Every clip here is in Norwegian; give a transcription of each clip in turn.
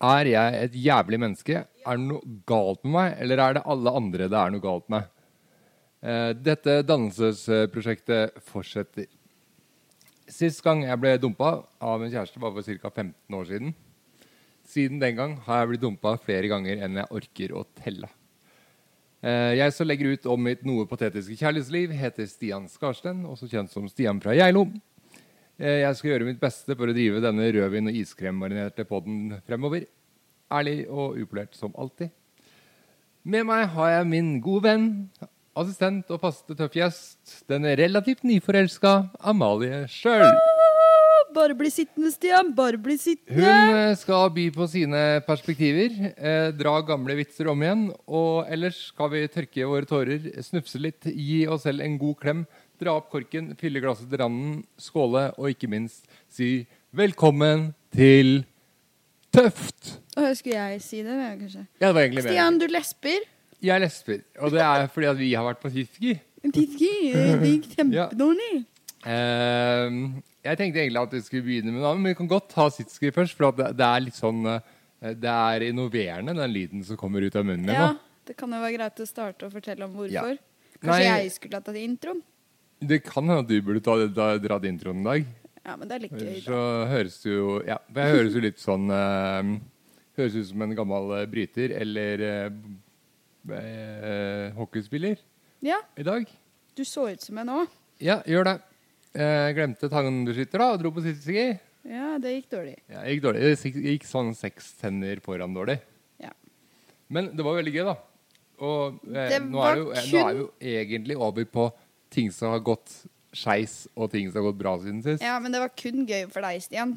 Er jeg et jævlig menneske? Er det noe galt med meg, eller er det alle andre det er noe galt med? Eh, dette dannelsesprosjektet fortsetter. Sist gang jeg ble dumpa av en kjæreste, var for ca. 15 år siden. Siden den gang har jeg blitt dumpa flere ganger enn jeg orker å telle. Eh, jeg som legger ut om mitt noe patetiske kjærlighetsliv, heter Stian Skarsten, også kjent som Stian fra Geilo. Eh, Jeg skal gjøre mitt beste for å drive denne rødvin- og iskremmarinerte podden fremover. Ærlig og upolert som alltid. Med meg har jeg min gode venn, assistent og faste tøffgjest, den relativt nyforelska Amalie sjøl. Bare bli sittende, Stian. Bare bli sittende. Hun eh, skal by på sine perspektiver, eh, dra gamle vitser om igjen, og ellers skal vi tørke våre tårer, snufse litt, gi oss selv en god klem, dra opp korken, fylle glasset til randen, skåle, og ikke minst si velkommen til Tøft! Og skulle jeg si det? Ja, kanskje. Ja, det var egentlig. Stian, du lesper? Jeg lesper. og det er fordi at vi har vært på Tiski. Tiski, det gikk kjempedårlig. Eh, jeg tenkte egentlig at vi skulle begynne med noe men vi kan godt ta Sitski først, for at det, det er litt sånn eh, Det er innoverende, den lyden som kommer ut av munnen min Ja, det kan jo være greit å starte og fortelle om Ja. hvorfor. Kanskje Nei. jeg skulle ha tatt introen? Det kan hende at du burde ta, ta, dratt introen en dag. Ja, men det er litt gøy. Så Da. høres du jo Ja, for jeg høres jo litt sånn eh, Høres ut som en gammel eh, bryter eller eh, eh, hockeyspiller Ja, i dag. du så ut som en òg. Ja, gjør det. Jeg glemte tannbeskytter da, og dro på sitteski. Ja, det gikk dårlig. Ja, det gikk dårlig. Det gikk- sånn seks tenner foran dårlig. Ja. Men det var veldig gøy, da. Og eh, nå, er jo, eh, nå er vi jo egentlig over på ting som har gått skeis, og ting som har gått bra siden sist. Ja, men det var kun gøy for deg, Stian.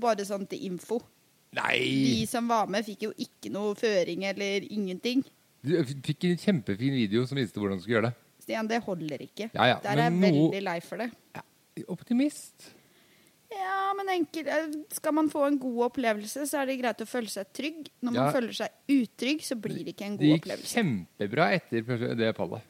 Bare sånn til info. De Nei! som var med, fikk jo ikke noe føring eller ingenting. Du fikk en kjempefin video som viste hvordan du skulle gjøre det. Stian, det holder ikke. Ja, ja, Der er jeg noe- veldig lei for det. Optimist. Ja, men enkel, eh, skal man få en god opplevelse, så er det greit å føle seg trygg. Når man Ja. føler seg utrygg, så blir det ikke en god opplevelse. Det gikk opplevelse. kjempebra etter det fallet.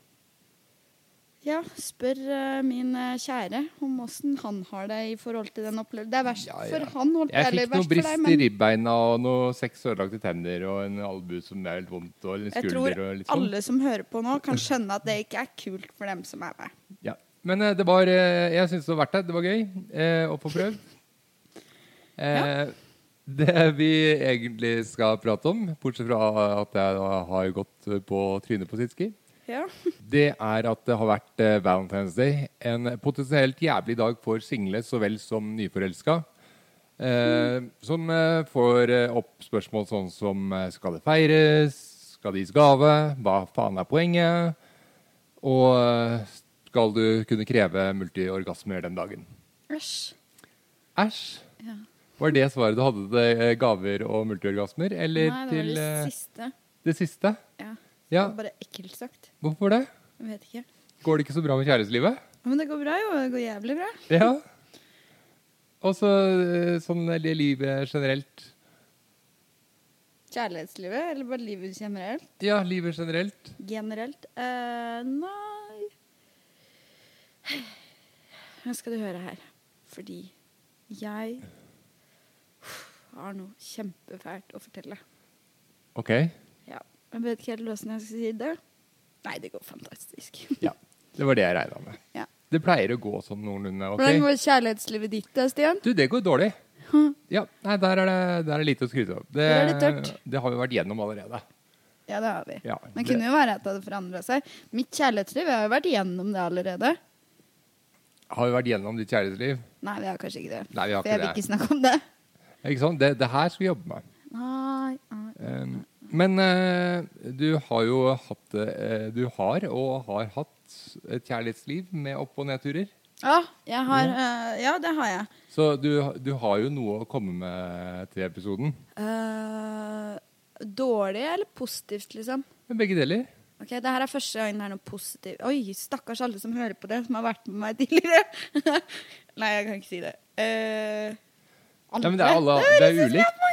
Ja, spør uh, min eh, kjære om åssen han har det i forhold til den opplevelsen. Det er verst Ja, ja. for han, holdt, Jeg fikk noe brist deg, i ribbeina og noe seks ødelagte tenner og en albue som er helt vondt og en jeg tror skulder og litt sånn. alle som hører på nå, kan skjønne at det ikke er kult for dem som er med. Ja. Men uh, det var Jeg syns det var verdt det. Det var gøy å få prøvd. ja. Det vi egentlig skal prate om, bortsett fra at jeg har gått på trynet på Sitski, Ja. det er at det har vært eh, Valentine's Day. En potensielt jævlig dag for single så vel som nyforelska. Eh, som eh, får eh, opp spørsmål sånn som eh, skal det feires? Skal det gis gave? Hva faen er poenget? Og eh, skal du kunne kreve multiorgasmer den dagen? Æsj. Æsj. Ja. Var det svaret du hadde til eh, gaver og multiorgasmer? Eller Nei, det var til det eh, siste. det siste? Ja. Ja. Bare ekkelt sagt. Hvorfor det? Jeg vet ikke. Går det ikke så bra med kjærlighetslivet? Men det går bra, jo. Det går jævlig bra. Ja. Og så eh, sånn livet generelt. Kjærlighetslivet, eller bare livet generelt? Ja, livet generelt. Generelt? Uh, nei Nå skal du høre her. Fordi jeg har noe kjempefælt å fortelle. Ok. Jeg vet ikke helt hvordan jeg skal si det. Nei, det går fantastisk. Ja. Det var det jeg regna med. Ja. Det pleier å gå sånn noenlunde. Hvordan ok? går kjærlighetslivet ditt da, Stian? Du, det går dårlig. Ja, nei, der er det, der er det lite å skryte av. Det, det tørt. det har vi vært gjennom allerede. Ja, det har vi. Ja, Men kunne jo være at det hadde forandra seg. Mitt kjærlighetsliv, jeg har jo vært gjennom det allerede. Har vi vært gjennom ditt kjærlighetsliv? Nei, vi har kanskje ikke det. Nei, vi har For jeg vil ikke snakke om det. Ikke sant? Det, det her skal vi jobbe med. Nei, nei. Um, men eh, du har jo hatt eh, Du har og har hatt et kjærlighetsliv med opp- og nedturer. Ja, jeg har, uh, ja, det har jeg. Så du, du har jo noe å komme med til episoden. Uh, dårlig eller positivt, liksom? Begge deler. Ok, Det her er første gang det er noe positivt. Oi, stakkars alle som hører på det, som har vært med meg tidligere. Nei, jeg kan ikke si det. Eh, Ja, men det er, alle, det er ulikt.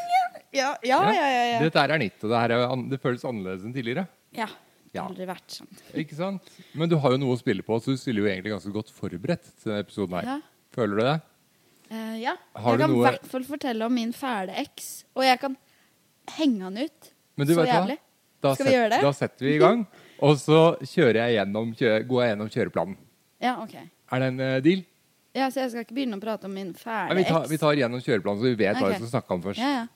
Ja, ja, ja. ja, ja. Dette er nytt, og det, her er, an- det føles annerledes enn tidligere. ja. Det Ja. har aldri vært sånn. Ikke sant? Men du har jo noe å spille på, så du stiller jo egentlig ganske godt forberedt til denne episoden her. Ja. Føler du det? Eh, ja. Har jeg du kan i noe- hvert fall fortelle om min fæle eks. Og jeg kan henge han ut. Men du Så vet hva? jævlig. Da, Skal vi set- gjøre det? da setter vi i gang, og så kjører jeg gjennom, kjø, går jeg gjennom kjøreplanen. Ja, OK. Er det en eh, deal? Ja, Så jeg skal ikke begynne å prate om min Nei, fæle vi, tar, eks? vi tar gjennom kjøreplanen, så vi vet hva Ok. vi skal snakke om først. Ja, ja.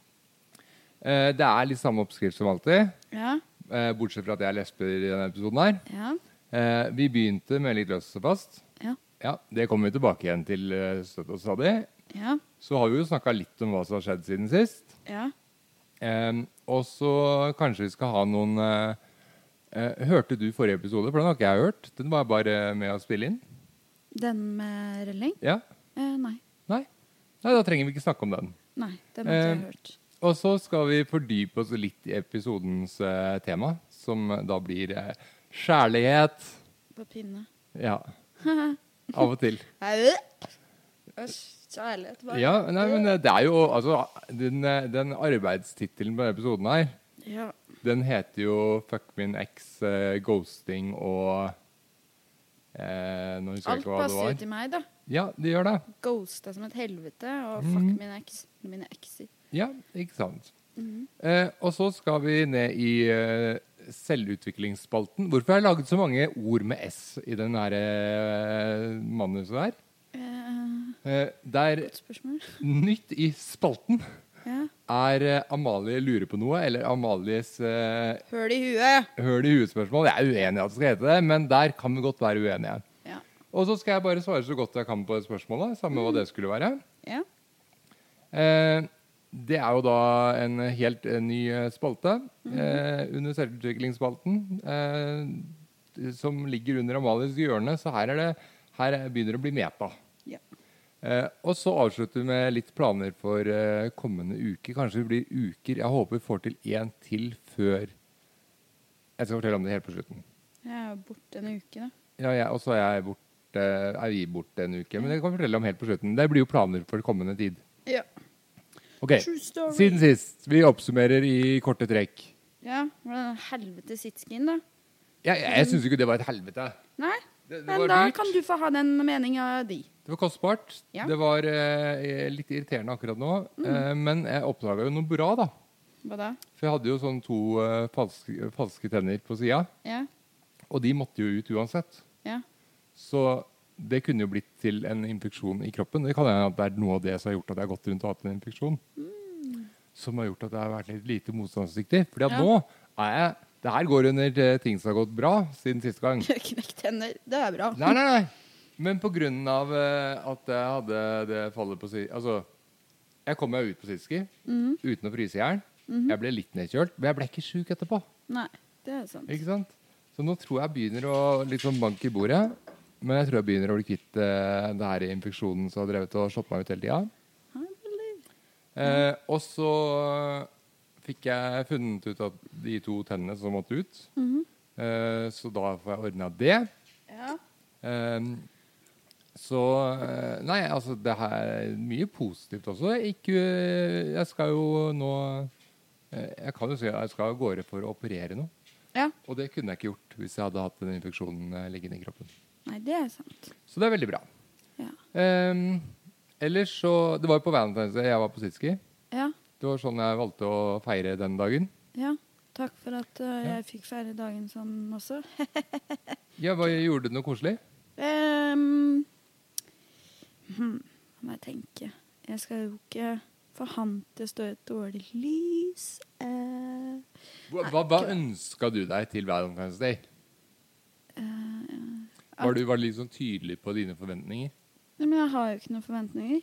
Eh, det er litt samme oppskrift som alltid, Ja, eh, bortsett fra at jeg er lesber i denne episoden her. ja. Eh, vi begynte med litt løst og fast. Ja. Ja, Det kommer vi tilbake igjen til eh, støtt og stadig. Ja. Så har vi jo snakka litt om hva som har skjedd siden sist. ja. Og så kanskje vi skal ha noen eh, eh, Hørte du forrige episode? For den har ikke jeg hørt. Den var bare med å spille inn. Den med relling? Ja? Eh, nei. Nei? Nei, Da trenger vi ikke snakke om den. Nei, den har ikke jeg hørt. Og så skal vi fordype oss litt i episodens eh, tema, som da blir eh, kjærlighet. På pinne. Ja. Av og til. Kjærlighet. bare. Ja, nei, men eh, det er jo altså Den, eh, den arbeidstittelen på denne episoden her, Ja. den heter jo 'Fuck min ex', eh, 'ghosting' og eh, Nå husker jeg Alt ikke hva det passer var. jo til meg, da. Ja, det gjør det. Ghosta som et helvete, og Mhm. fuck min eks. Mine ekser. Ja, ikke sant. Mhm. Eh, og så skal vi ned i eh, selvutviklingsspalten. Hvorfor har jeg laget så mange ord med S i den her eh, manuset der? Eh, Eh, der nytt i spalten Ja. er eh, Amalie lurer på noe, eller Amalies eh, Høl i huet. høl i huet-spørsmål. Jeg er uenig i at det skal hete det, men der kan vi godt være uenige. Ja. Og så skal jeg bare svare så godt jeg kan på spørsmålet, samme hva det skulle være. ja. Eh, det er jo da en helt eh, ny eh, spalte eh, under selvutviklingsspalten, eh, som ligger under Amalies hjørne. Så her, er det, her begynner det å bli meta. Ja. Eh, og så avslutter vi med litt planer for eh, kommende uke. Kanskje det blir uker. Jeg håper vi får til én til før Jeg skal fortelle om det helt på slutten. Jeg er borte en uke, da. Ja, jeg, Og så er, jeg borte, er vi borte en uke. Men det kan jeg fortelle om helt på slutten. Det blir jo planer for kommende tid. Ja. Ok, True story. Siden sist. Vi oppsummerer i korte trekk. Ja, Hvordan helvete sitskin, da? Jeg, jeg, jeg syns ikke det var et helvete. Nei, Det, det men var da dyrt. kan du få ha den meninga di. Det var kostbart. Ja. Det var eh, litt irriterende akkurat nå. Eh, men jeg oppdaga jo noe bra, da. Hva da? For jeg hadde jo sånn to eh, falske, falske tenner på sida. Ja? Og de måtte jo ut uansett. Ja? Så det kunne jo blitt til en infeksjon i kroppen. Det kan hende at det er noe av det som har gjort at jeg har gått rundt og hatt en infeksjon. Som har gjort at jeg har vært litt lite motstandsdyktig. Fordi at Ja. nå er jeg Det her går under eh, ting som har gått bra siden siste gang. Knekt hender. Det er bra. Nei, nei, nei. Men på grunn av eh, at jeg hadde det fallet på. Altså, jeg kom meg ut på sideski mm. uten å fryse i hjel. Jeg ble litt nedkjølt, men jeg ble ikke sjuk etterpå. Nei, det er sant. Ikke sant? Så nå tror jeg begynner å liksom banke i bordet. Men jeg tror jeg begynner å bli kvitt uh, det her infeksjonen som har drevet og slått meg ut hele tida. Uh. Eh, og så fikk jeg funnet ut at de to tennene som måtte ut. Mm -hmm. uh, så da får jeg ordna det. Ja. Ehm, så Nei, altså det her er mye positivt også. Ikke Jeg skal jo nå Jeg kan jo si at jeg skal av gårde for å operere noe. ja. Og det kunne jeg ikke gjort hvis jeg hadde hatt den infeksjonen liggende i kroppen. Nei, det er sant. Så det er veldig bra. Ja. Um, ellers så Det var jo på Valentine's Day jeg var på Sitski. Ja. Det var sånn jeg valgte å feire den dagen. ja. Takk for at uh, jeg fikk feire dagen sånn også. Ja, hva Gjorde du noe koselig? Um, hmm, må jeg tenke? Jeg skal jo ikke få han til å stå i et dårlig lys. Uh, Hva, hva, hva ønska du deg til Valentine's Day? eh, Var du, var litt sånn tydelig på dine forventninger? nei, men jeg har jo ikke noen forventninger.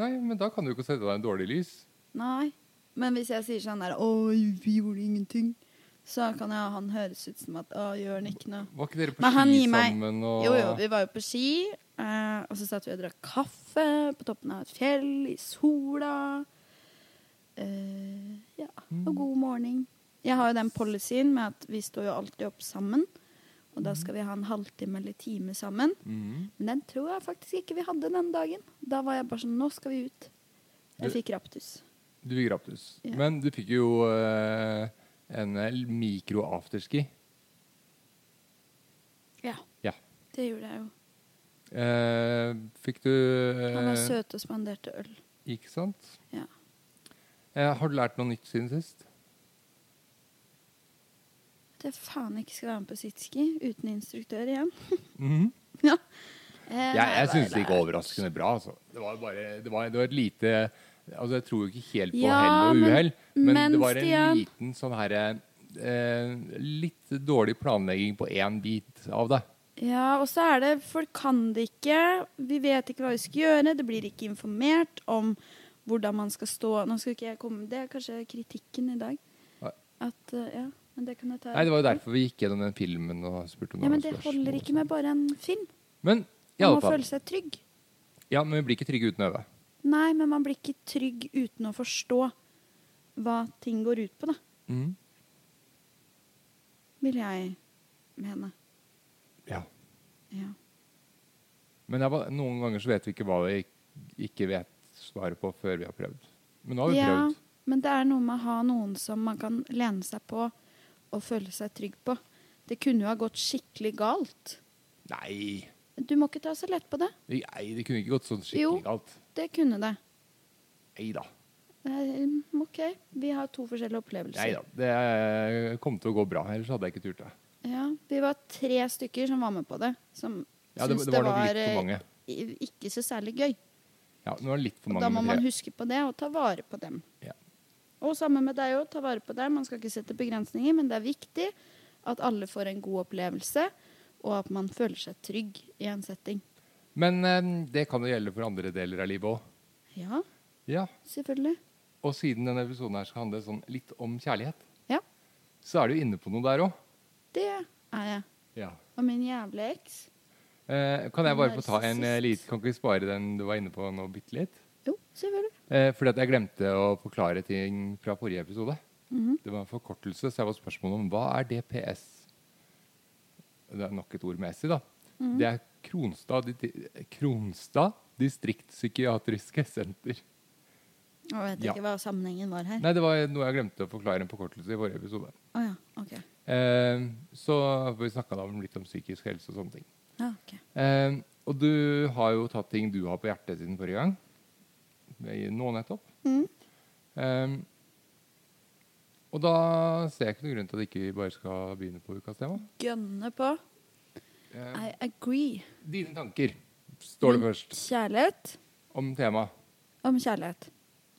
Nei, men da kan du ikke sette deg en dårlig lys. Nei. Men hvis jeg sier sånn der Å, vi gjorde ingenting. Så kan jeg, han høres ut som at Å, gjør han ikke noe? Var ikke dere på Men han ski sammen? Og... Jo, jo, vi var jo på ski. Eh, og så satt vi og drakk kaffe på toppen av et fjell i sola. Eh, ja, og god morgen. Jeg har jo den policyen med at vi står jo alltid opp sammen. Og da skal vi ha en halvtime eller time sammen. Mhm. Men den tror jeg faktisk ikke vi hadde den dagen. Da var jeg bare sånn Nå skal vi ut. Jeg Du- fikk raptus. Du fikk raptus. Ja. Men du fikk jo uh, en eh, mikro-afterski. Ja. Ja. Det gjorde jeg jo. Uh, fikk du uh, Han var søt og spanderte øl. Ikke sant? Ja. Har du lært noe nytt siden sist? At jeg faen ikke skal være med på sitski uten instruktør igjen. Mhm. ja. Eh, Jeg, jeg syns det gikk overraskende bra. Altså. Det var bare det var, det var et lite Altså, jeg tror jo ikke helt på Ja, hell og uhell, men, men det var en Stian- liten sånn herre eh, Litt dårlig planlegging på én bit av det. Ja, og så er det Folk kan det ikke. Vi vet ikke hva vi skal gjøre. Det blir ikke informert om hvordan man skal stå. Nå skal ikke jeg komme Det er kanskje kritikken i dag. At, eh, ja, men det kan jeg ta Nei, Det var jo derfor vi gikk gjennom den filmen og spurte om Ja, men det holder ikke sånn. med bare en film. Men i Man alle må fall. føle seg trygg. Ja, men vi blir ikke trygge uten å øve. Nei, men man blir ikke trygg uten å forstå hva ting går ut på, da. Mhm. Vil jeg mene. Ja. Ja. Men det er bare, noen ganger så vet vi ikke hva vi ikke vet svaret på før vi har prøvd. Men nå har vi ja, prøvd. men det er noe med å ha noen som man kan lene seg på og føle seg trygg på. Det kunne jo ha gått skikkelig galt. Nei. Du må ikke ta så lett på det. Nei, det kunne ikke gått sånn skikkelig Jo. galt. Det kunne det. Nei da. Eh, OK, vi har to forskjellige opplevelser. Nei da. Det kom til å gå bra, ellers hadde jeg ikke turt det. Ja, vi var tre stykker som var med på det, som Ja, det, syntes det var det for eh, ikke så særlig gøy. Ja, det var litt for Og mange da må man huske på det og ta vare på dem. Ja. Og sammen med deg òg, ta vare på deg. Man skal ikke sette begrensninger, men det er viktig at alle får en god opplevelse, og at man føler seg trygg i en setting. Men eh, det kan jo gjelde for andre deler av livet òg. Ja, Ja. selvfølgelig. Og siden denne episoden her skal handle sånn litt om kjærlighet, Ja, så er du inne på noe der òg. det er jeg. Ja. Og min jævle eks. Eh, kan jeg bare få ta en eh, liten Kan ikke vi spare den du var inne på nå bitte litt? Jo, selvfølgelig. Eh, fordi at jeg glemte å forklare ting fra forrige episode. Mhm. Det var en forkortelse, så jeg var spørsmålet om hva er DPS? Det er nok et ord med S i, da. Mhm. Det er Kronstad, Kronstad distriktspsykiatriske senter. Jeg vet Ja. ikke hva sammenhengen var her. Nei, det var noe jeg glemte å forklare en forkortelse i forrige episode. Oh, ja, okay. Eh, så vi snakka litt om psykisk helse og sånne ting. Ah, okay. Eh, og du har jo tatt ting du har på hjertet siden forrige gang. Nå nettopp. Mm. Um, og da ser jeg ikke noen grunn til at ikke vi bare skal begynne på ukas tema. Gønne på. Eh, I agree. dine tanker står det Min først Kjærlighet om temaet. om kjærlighet.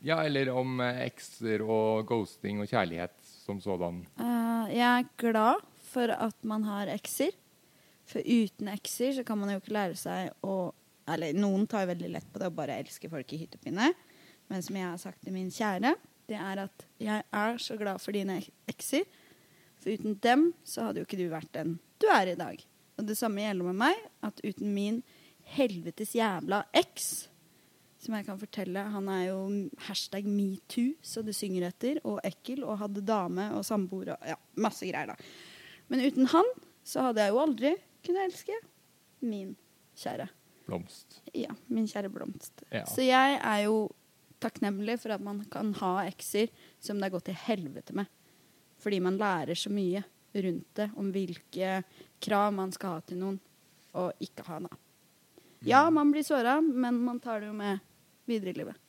Ja, eller om eh, ekser og ghosting og kjærlighet som sådan. Uh, jeg er glad for at man har ekser. For uten ekser så kan man jo ikke lære seg å Eller noen tar veldig lett på det og bare elsker folk i hyttepinne. Men som jeg har sagt til min kjære, det er at jeg er så glad for dine ekser. For uten dem så hadde jo ikke du vært den du er i dag. Og det samme gjelder med meg, at uten min helvetes jævla eks, som jeg kan fortelle Han er jo hashtag metoo, så det synger etter, og ekkel, og hadde dame og samboer og ja, masse greier, da. Men uten han så hadde jeg jo aldri kunnet elske min kjære. Blomst. Ja, min kjære Blomst. Ja. Så jeg er jo takknemlig for at man kan ha ekser som det har gått til helvete med. Fordi man lærer så mye rundt det, om hvilke krav man skal ha til noen, og ikke ha, da. Ja, man blir såra, men man tar det jo med videre i livet.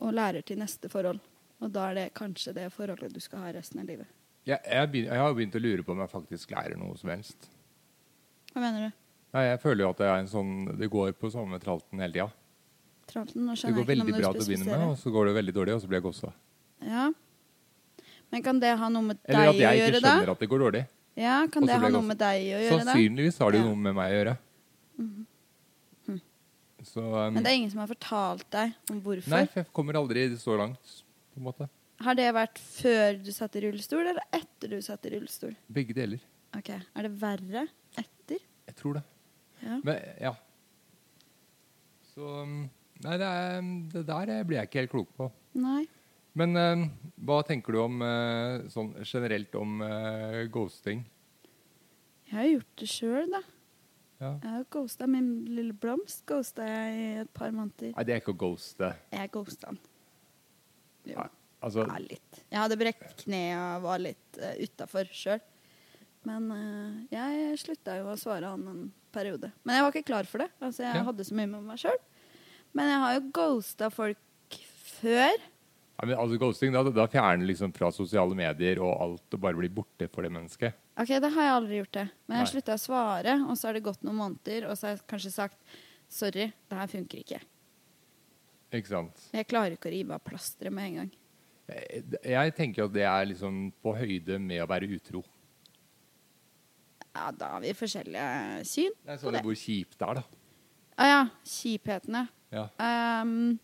Og lærer til neste forhold. Og da er det kanskje det forholdet du skal ha resten av livet. Jeg, jeg, jeg har begynt å lure på om jeg faktisk lærer noe som helst. Hva mener du? Nei, jeg føler jo at det er en sånn Det går på samme tralten hele tida. Tralten? Nå Det skjønner går jeg ikke veldig bra til å begynne med, og så går det veldig dårlig, og så blir jeg gossa. Ja. Men kan det ha noe med deg å gjøre, da? Eller at jeg ikke skjønner at det går dårlig. Ja, kan det ha noe med deg å gjøre, da? Sannsynligvis har det jo Ja. noe med meg å gjøre. Så um, Men det er ingen som har fortalt deg om hvorfor? Nei, for jeg kommer aldri så langt, på en måte. Har det vært før du satt i rullestol, eller etter du satt i rullestol? Begge deler. Ok, Er det verre etter? Jeg tror det. Ja. Men ja. Så um, Nei, det, er, det der blir jeg ikke helt klok på. Nei. Men um, hva tenker du om uh, sånn generelt om uh, ghosting? Jeg har gjort det sjøl, da. Ja. Jeg har ghosta min lille blomst. Ghosta jeg i et par måneder. Nei, det er ikke å ghoste. Jeg ghosta den. Jo. Nei, altså, Ja, litt. Jeg hadde brekt kne og var litt uh, utafor sjøl. Men uh, jeg slutta jo å svare han en periode. Men jeg var ikke klar for det. Altså, jeg Ja. hadde så mye med meg sjøl. Men jeg har jo ghosta folk før. Ja, men altså Ghosting, da, da fjerner liksom fra sosiale medier og alt og bare blir borte for det mennesket. Ok, det har jeg aldri gjort det. Men jeg slutta å svare, og så har det gått noen måneder, og så har jeg kanskje sagt sorry, det her funker ikke. Ikke sant? Jeg klarer ikke å rive av plasteret med en gang. Jeg, jeg tenker at det er liksom på høyde med å være utro. Ja, da har vi forskjellige syn. På sånn det. hvor kjipt det er, da. Å ja, kjiphetene. Ja. Um,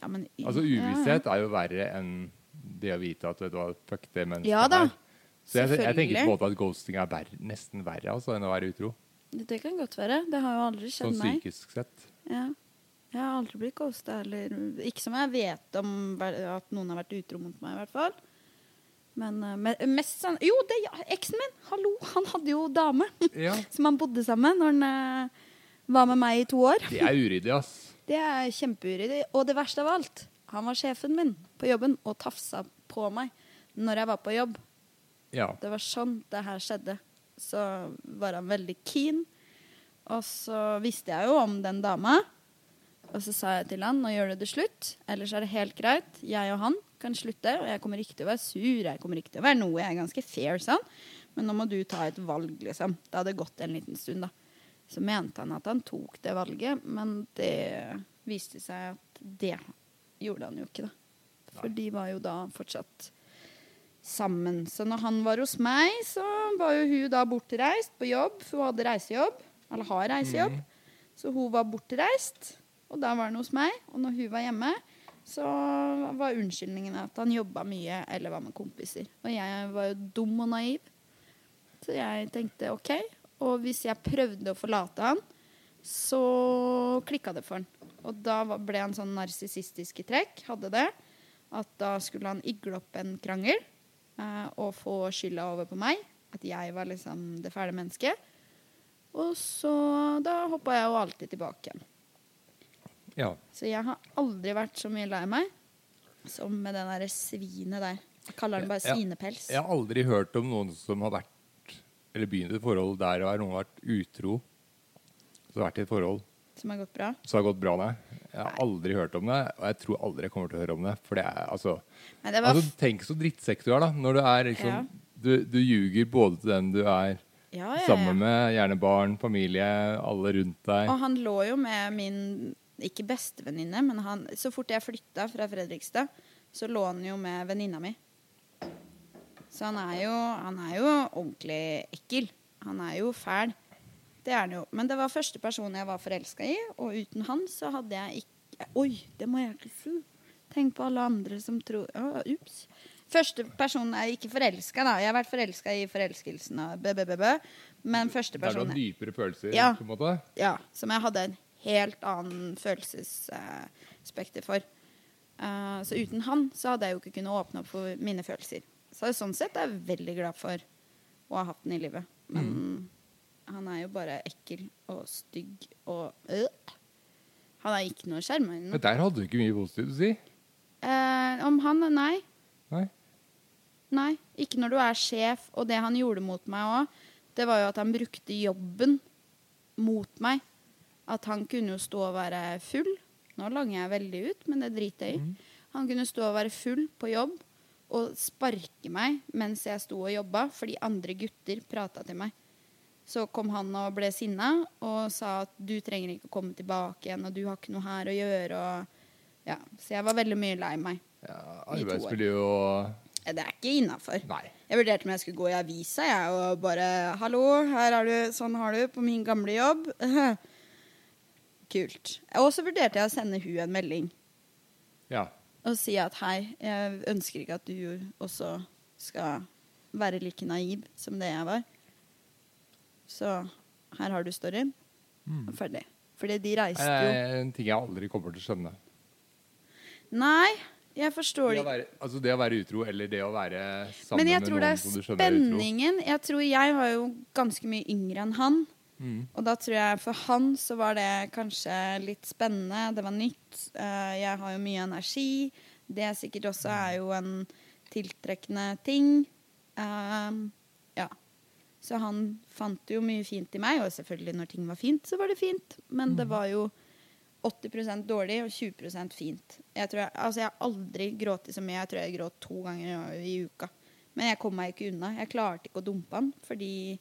ja, men Altså. Uvisshet er jo verre enn det å vite at vet du hva, fuck det mennesket Ja da, her. Så jeg, jeg tenker på en måte at ghosting er verre, nesten verre altså, enn å være utro. Det kan godt være. Det har jo aldri skjedd Sånn meg. psykisk sett. Ja. Jeg har aldri blitt ghosta heller. Ikke som jeg vet om at noen har vært utro mot meg, i hvert fall. Men men mest sånn Jo, det ja, eksen min! Hallo! Han hadde jo dame Ja. som han bodde sammen når han eh, var med meg i to år. Det er uryddig, ass. Det er kjempeuryddig. Og det verste av alt, han var sjefen min på jobben og tafsa på meg når jeg var på jobb. Ja. Det var sånn det her skjedde. Så var han veldig keen. Og så visste jeg jo om den dama. Og så sa jeg til han nå gjør du det slutt, ellers er det helt greit. Jeg og han kan slutte, og jeg kommer ikke til å være sur. Jeg kommer ikke til å være noe. Jeg er ganske fair, sånn. Men nå må du ta et valg, liksom. Det hadde gått en liten stund, da. Så mente han at han tok det valget, men det viste seg at det gjorde han jo ikke, da. For de var jo da fortsatt sammen. Så når han var hos meg, så var jo hun da bortreist på jobb, for hun hadde reisejobb. Eller har reisejobb. Så hun var bortreist, og da var han hos meg. Og når hun var hjemme, så var unnskyldningen at han jobba mye eller var med kompiser. Og jeg var jo dum og naiv. Så jeg tenkte OK. Og hvis jeg prøvde å forlate han, så klikka det for han. Og da ble han sånn narsissistiske trekk. Hadde det. At da skulle han igle opp en krangel eh, og få skylda over på meg. At jeg var liksom det fæle mennesket. Og så da hoppa jeg jo alltid tilbake igjen. Ja. Så jeg har aldri vært så mye lei meg som med det derre svinet der. Jeg kaller den bare svinepels. Jeg har aldri hørt om noen som har vært Eller begynt et forhold der og noen har vært utro. Så har vært i et forhold Som har gått bra. som har gått bra, nei. Jeg har aldri hørt om det, og jeg tror aldri jeg kommer til å høre om det. For det er altså nei, det var Altså, tenk så drittsekk du er, da. Når du er liksom Ja. du, du ljuger både til den du er ja, ja. sammen med, gjerne barn, familie, alle rundt deg. Og han lå jo med min ikke bestevenninne, men han, så fort jeg flytta fra Fredrikstad, så lå han jo med venninna mi. Så han er, jo, han er jo ordentlig ekkel. Han er jo fæl. Det er han jo. Men det var første person jeg var forelska i, og uten han så hadde jeg ikke Oi, det må jeg ikke si. Tenk på alle andre som tror Ups. Første person er ikke forelska, da. Jeg har vært forelska i forelskelsen av bø. Men første person Det er noen dypere følelser, Ja. på en måte. ja, som jeg hadde en helt annen følelsesspekter for. Eh, så uten han så hadde jeg jo ikke kunnet åpne opp for mine følelser. Så sånn sett er jeg veldig glad for å ha hatt den i livet. Men han er jo bare ekkel og stygg og øh. Han er ikke noe sjarmerende. Men der hadde du ikke mye positivt å si. Eh, om han Nei. Nei. Nei, ikke når du er sjef. Og det han gjorde mot meg òg, det var jo at han brukte jobben mot meg. At han kunne jo stå og være full. Nå langer jeg veldig ut, men det driter jeg i. Han kunne stå og være full på jobb og sparke meg mens jeg sto og jobba, fordi andre gutter prata til meg. Så kom han og ble sinna og sa at du trenger ikke å komme tilbake igjen, og du har ikke noe her å gjøre. Og, ja. Så jeg var veldig mye lei meg. Ja, arbeidsmiljø og Det er ikke innafor. Jeg vurderte om jeg skulle gå i avisa jeg, og bare 'Hallo, her er du, sånn har du på min gamle jobb.' Kult. Og så vurderte jeg å sende hun en melding Ja. og si at 'hei, jeg ønsker ikke at du også skal være like naiv som det jeg var'. Så her har du storyen. Mm. ferdig. Fordi de reiste Det jo er en ting jeg aldri kommer til å skjønne. Nei, jeg forstår Det ikke. være, altså det å være utro, eller det å være sammen med noen er som du skjønner er utro. spenningen. Jeg tror jeg var jo ganske mye yngre enn han. Mm. Og da tror jeg for han så var det kanskje litt spennende. Det var nytt. Eh, jeg har jo mye energi. Det sikkert også er jo en tiltrekkende ting. Um, ja. Så han fant jo mye fint i meg, og selvfølgelig når ting var fint, så var det fint. Men Mm. det var jo 80% dårlig og 20% fint. Jeg, tror jeg, altså jeg har aldri grått så mye. Jeg tror jeg gråt to ganger i uka. Men jeg kom meg ikke unna. Jeg klarte ikke å dumpe han fordi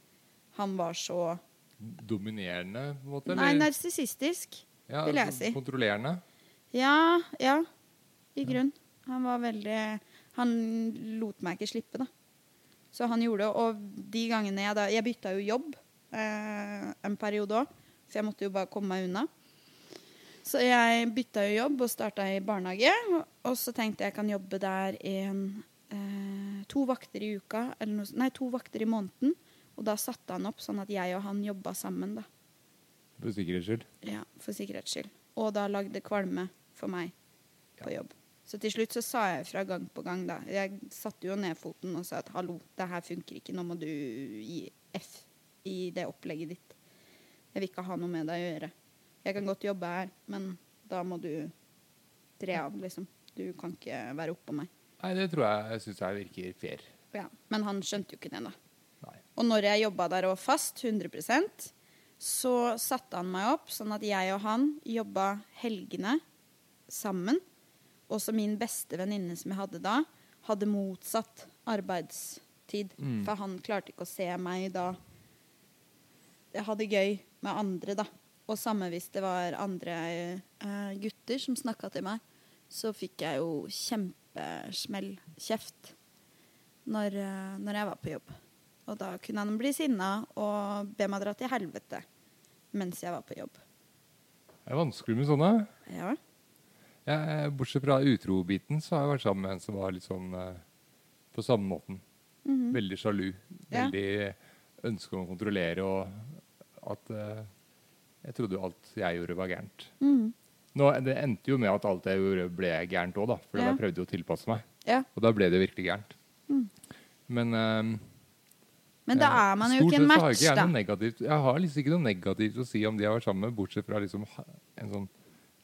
han var så Dominerende, på en måte? Nei, narsissistisk. ja, vil jeg si. Kontrollerende? Ja, ja. I grunn. Han var veldig Han lot meg ikke slippe, da. Så han gjorde det. Og de gangene jeg da Jeg bytta jo jobb eh, en periode òg, så jeg måtte jo bare komme meg unna. Så jeg bytta jo jobb og starta i barnehage. Og, så tenkte jeg kan jobbe der en eh, to vakter i uka, eller noe, nei, to vakter i måneden. Og da satte han opp sånn at jeg og han jobba sammen, da. For sikkerhets skyld? Ja, for sikkerhets skyld. Og da lagde kvalme for meg på jobb. Så til slutt så sa jeg fra gang på gang, da. Jeg satte jo ned foten og sa at hallo, det her funker ikke, nå må du gi F i det opplegget ditt. Jeg vil ikke ha noe med deg å gjøre. Jeg kan godt jobbe her, men da må du tre av, liksom. Du kan ikke være oppå meg. Nei, det tror jeg, jeg syns jeg virker fair. Ja. Men han skjønte jo ikke det, da. Og når jeg jobba der og fast, 100% så satte han meg opp sånn at jeg og han jobba helgene sammen. Og så min beste venninne som jeg hadde da, hadde motsatt arbeidstid. Mm. For han klarte ikke å se meg da jeg hadde gøy med andre, da. Og samme hvis det var andre eh, gutter som snakka til meg, så fikk jeg jo kjempesmell kjeft når, eh, når jeg var på jobb. Og da kunne han bli sinna og be meg dra til helvete mens jeg var på jobb. Det er vanskelig med sånne. Ja. Jeg, bortsett fra utro-biten, så har jeg vært sammen med en som var litt sånn eh, på samme måten. Mhm. Veldig sjalu. Ja. Veldig ønske om å kontrollere og at eh, Jeg trodde jo alt jeg gjorde, var gærent. Mhm. Nå, det endte jo med at alt jeg gjorde, ble gærent òg, da. For Ja. jeg prøvde jo å tilpasse meg. ja. Og da ble det virkelig gærent. Mm. Men eh, Men da er man jo ikke en match, jeg da. negativt. Jeg har liksom ikke noe negativt å si om de jeg har vært sammen med, bortsett fra liksom en sånn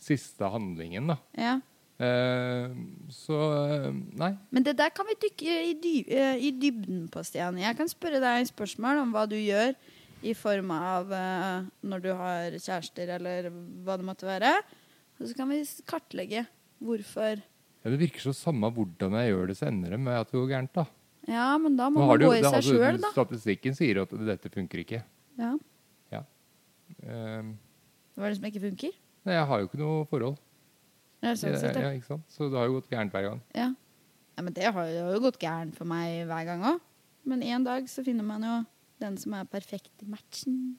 siste handlingen, da. Ja. Uh, så uh, nei. Men det der kan vi dykke i, dy eh, i dybden på, Stian. Jeg kan spørre deg spørsmål om hva du gjør i form av når du har kjærester, eller hva det måtte være. Og så kan vi kartlegge hvorfor. Ja, det virker så samme hvordan jeg gjør det, så ender det med at det går gærent, da. Ja, men da må man gå i seg altså, sjøl, da. Statistikken sier at dette funker ikke. Ja. Eh, Hva er det som ikke funker? nei, jeg har jo ikke noe forhold. Ja, sånn sett, ja, ja. ikke sant? Så det har jo gått gærent hver gang. Ja. ja, men det har det har jo gått gærent for meg hver gang òg. Men en dag så finner man jo den som er perfekt i matchen.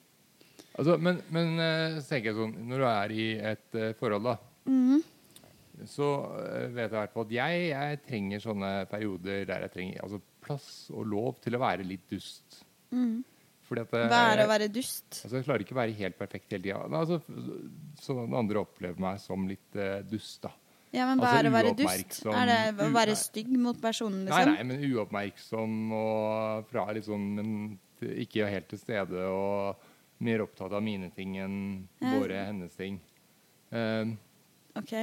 Altså, men, men eh, så tenker jeg sånn, når du er i et eh, forhold, da, mm. så eh, vet jeg i hvert fall at jeg, jeg trenger sånne perioder der jeg trenger altså, plass og lov til å være litt dust. Mm. Fordi at eh, Hva er å være dust? Altså, jeg klarer ikke å være helt perfekt hele tida. Altså, sånn andre opplever meg som litt uh, dust, da. Ja, men hva altså, er å være dust? Er det å være stygg mot personen, Nei, liksom? nei, men uoppmerksom og fra sånn men ikke helt til stede og mer opptatt av mine ting enn Ja. våre hennes ting. Um, Ok,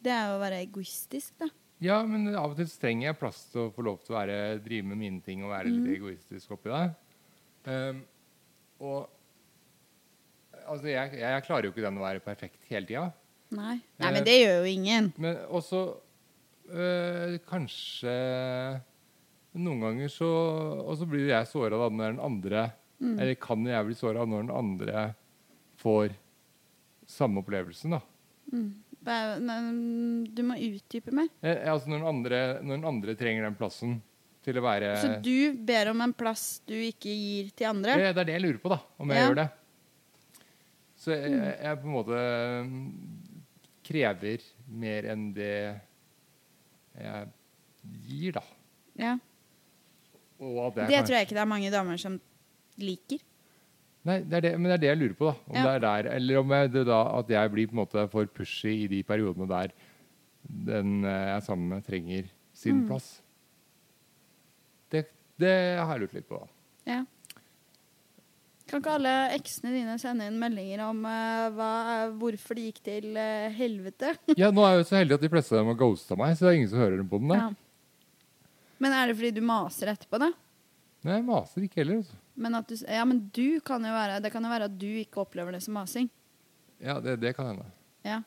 Det er jo å være egoistisk, da. Ja, men av og til trenger jeg plass til å få lov til å være, drive med mine ting og være litt egoistisk oppi det. Um, og altså, jeg, jeg klarer jo ikke den å være perfekt hele tida. Nei, nei Eh, men det gjør jo ingen. Men også øh, kanskje Noen ganger så Og så blir jeg såra når den andre Mm. Eller kan jeg bli såra når den andre får samme opplevelsen, da. Hva- nei, Du må utdype mer. Ja, altså når den, andre, når den andre trenger den plassen til å være Så du ber om en plass du ikke gir til andre? det, det er det jeg lurer på, da. Om jeg Ja. gjør det. Så jeg, jeg, jeg på en måte mm, krever mer enn det jeg gir, da. Ja. Det kanskje- tror jeg ikke det er mange damer som liker. Nei, det er det, men det er det jeg lurer på, da. Om Ja. det er der, eller om jeg, det da, at jeg blir på en måte for pushy i de periodene der den eh, jeg er sammen med, trenger sin Mm. plass. Det, det har jeg lurt litt på. da. Ja. Kan ikke alle eksene dine sende inn meldinger om uh, hva, hvorfor de gikk til uh, helvete? Ja, Nå er jeg jo så heldig at de fleste av dem har ghosta meg, så det er ingen som hører dem på den. Ja. Men er det fordi du maser etterpå, da? Nei, jeg maser ikke heller. altså. Men at du, ja, men du kan jo være Det kan jo være at du ikke opplever det som masing. Ja, det, det kan hende. Ja.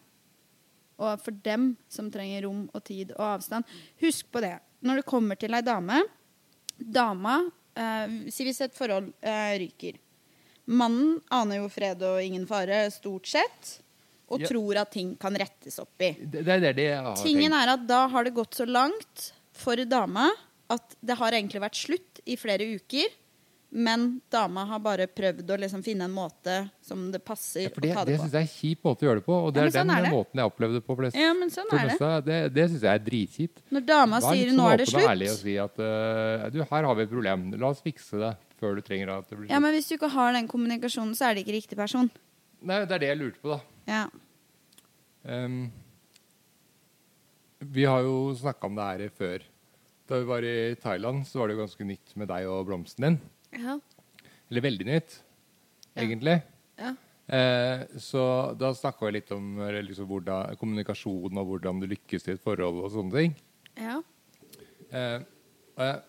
og for dem som trenger rom og tid og avstand. Husk på det. Når det kommer til ei dame Dama eh, Si hvis et forhold eh, ryker. Mannen aner jo fred og ingen fare, stort sett, og Ja. tror at ting kan rettes opp i. Det, det er det jeg har Tingen er at da har det gått så langt for dama at det har egentlig vært slutt i flere uker. Men dama har bare prøvd å liksom finne en måte som det passer Ja, det å ta det det på. syns jeg er en kjip måte å gjøre det på, og det Ja, er er den sånn er det. måten jeg opplevde det på flest. Ja, men sånn er det. Det, det syns jeg er dritkjipt. Når dama sier 'nå sånn er det slutt' ærlig slutt', si at uh, du, her har vi et problem. La oss fikse det før du trenger at det blir slutt. ja, men hvis du ikke har den kommunikasjonen, så er det ikke riktig person. Nei, det er det jeg lurte på, da. Ja. Um, vi har jo snakka om det her før. Da vi var i Thailand, så var det jo ganske nytt med deg og blomsten din. Ja. Eller veldig nytt, egentlig. Ja. Eh, så da snakka vi litt om liksom, hvordan, kommunikasjon og hvordan du lykkes i et forhold og sånne ting. ja. Eh, og jeg,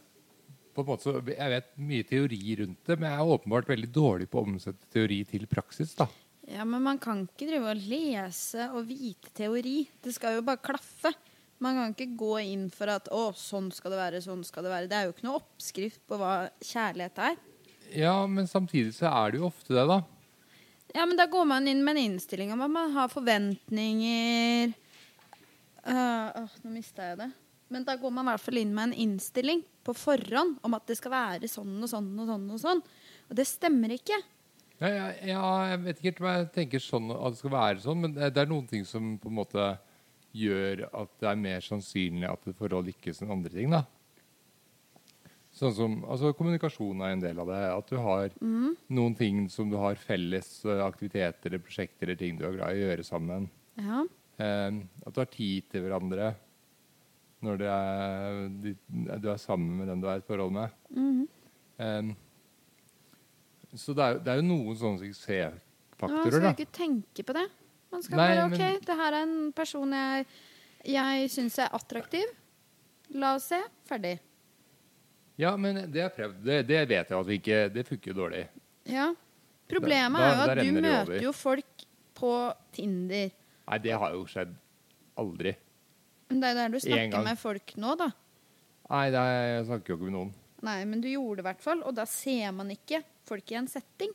på en måte så, jeg vet mye teori rundt det, men jeg er åpenbart veldig dårlig på å omsette teori til praksis. da. Ja, men man kan ikke drive og lese og vite teori. Det skal jo bare klaffe. Man kan ikke gå inn for at 'å, sånn skal det være', sånn skal det være. Det er jo ikke noe oppskrift på hva kjærlighet er. Ja, men samtidig så er det jo ofte det, da. Ja, men da går man inn med en innstilling om at man har forventninger uh, Åh, nå mista jeg det. Men da går man i hvert fall inn med en innstilling på forhånd om at det skal være sånn og sånn og sånn. Og sånn. Og det stemmer ikke. Ja, ja, ja, jeg vet ikke helt hva jeg tenker sånn at det skal være sånn, men det er noen ting som på en måte gjør at det er mer sannsynlig at et forhold lykkes enn andre ting, da. Sånn som, altså Kommunikasjon er en del av det. At du har noen ting som du har felles eh, aktiviteter eller prosjekter eller ting du er glad i å gjøre sammen. Ja. Eh, at du har tid til hverandre når er, du, er sammen med den du er i et forhold med. Mm. Eh, så det er, det er jo noen sånne suksessfaktorer. Ja, skal jeg ikke tenke på det. Man skal Nei, bare OK, men- det her er en person jeg, jeg syns er attraktiv. La oss se. Ferdig. Ja, men det har prøvd. Det, det vet jeg at vi ikke Det funker jo dårlig. Ja. Problemet Da- er jo at du møter jo folk på Tinder. Nei, det har jo skjedd aldri. Men det er der du snakker med folk nå, da. Nei, er, jeg snakker jo ikke med noen. Nei, men du gjorde det i hvert fall, og da ser man ikke folk i en setting.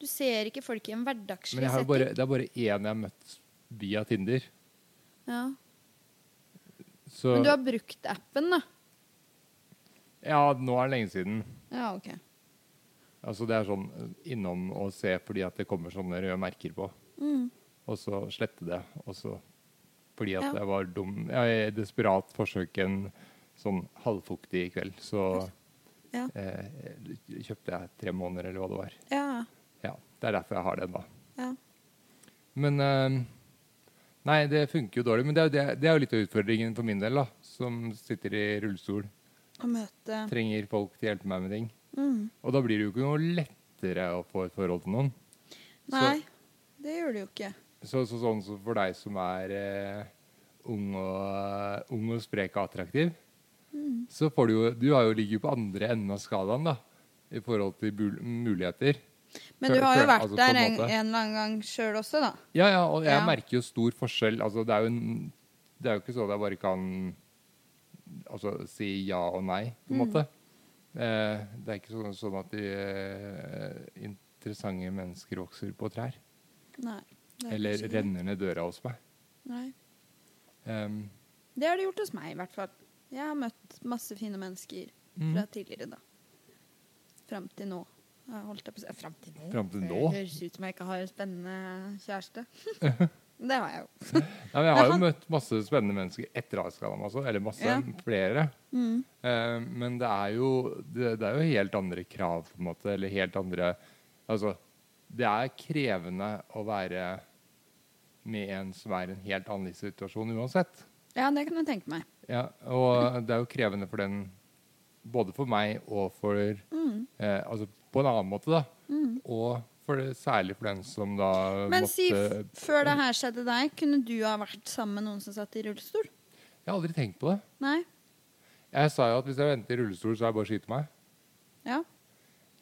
Du ser ikke folk i en hverdagslig Men jeg har setting. bare, det er bare én jeg har møtt via Tinder. Ja. Så Men du har brukt appen, da. Ja, nå er det lenge siden. Ja, ok. Altså Det er sånn eh, innom og se fordi at det kommer sånne røde merker på. Mm. Og så slette det. Og så fordi at Ja. jeg var dum. I desperat forsøk en sånn halvfuktig kveld, så Ja. eh, kjøpte jeg tre måneder, eller hva det var. Ja. Det er derfor jeg har den, da. ja. Men eh, Nei, det funker jo dårlig. Men det er det, det er jo litt av utfordringen for min del, da. Som sitter i rullestol. Og møte Trenger folk til å hjelpe meg med ting. mm. Og da blir det jo ikke noe lettere å få et forhold til noen. Nei, det gjør det jo ikke. Så, så sånn som for deg som er eh, ung, og, ung og sprek og attraktiv, Mm. så får du jo Du har jo ligget på andre enden av skalaen, da. I forhold til muligheter. Men du har jo vært altså, der en en, eller annen gang sjøl også, da. Ja, ja, og jeg Ja. merker jo stor forskjell. Altså, det er jo, en, det er jo ikke sånn at jeg bare kan altså, si ja og nei, på en Mm. måte. Eh, det er ikke sånn, sånn at de eh, interessante mennesker vokser på trær. Nei. er Eller renner ned døra hos meg. Nei. Um, Det har det gjort hos meg, i hvert fall. Jeg har møtt masse fine mennesker Mm. fra tidligere, da. Fram til nå. Holdt jeg på Fram til nå? Frem til Det nå? høres ut som jeg ikke har en spennende kjæreste. det har jeg jo. ja, men jeg har jo møtt masse spennende mennesker etter Askadam også. Eller masse Ja. flere. Mm. Eh, men det er, jo, det, det er jo helt andre krav, på en måte. Eller helt andre Altså, det er krevende å være med en som er i en helt annen livssituasjon uansett. Ja, det kan jeg tenke meg. Ja, og det er jo krevende for den både for meg og for Mm. eh, Altså på en annen måte, da. Mm. Og for det, særlig for den som da Men måtte si, før det her skjedde deg, kunne du ha vært sammen med noen som satt i rullestol? Jeg har aldri tenkt på det. Nei? Jeg sa jo at hvis jeg venter i rullestol, så er det bare å skyte meg. Ja.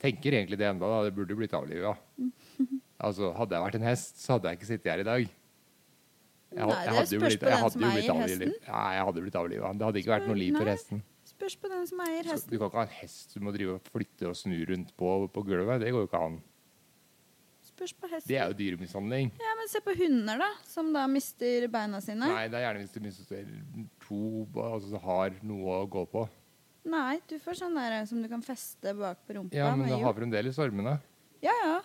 Tenker egentlig det enda, da. Det burde blitt avlivet, ja. Altså, hadde jeg vært en hest, så hadde jeg ikke sittet her i dag. Jeg, Nei, det er spørs på den som eier hesten. Nei, jeg hadde blitt avliva. Det hadde ikke vært noe liv for hesten. Spørs på den som eier Så hesten. du kan ikke ha en hest du må drive og flytte og snu rundt på på gulvet. Det går jo ikke an. Spørs på hesten. Det er jo dyremishandling. Ja, men se på hunder, da, som da mister beina sine. Nei, det er gjerne hvis du mister to altså har noe å gå på. Nei, du får sånn der som du kan feste bak på rumpa. Ja, men du har fremdeles armene. Ja, ja.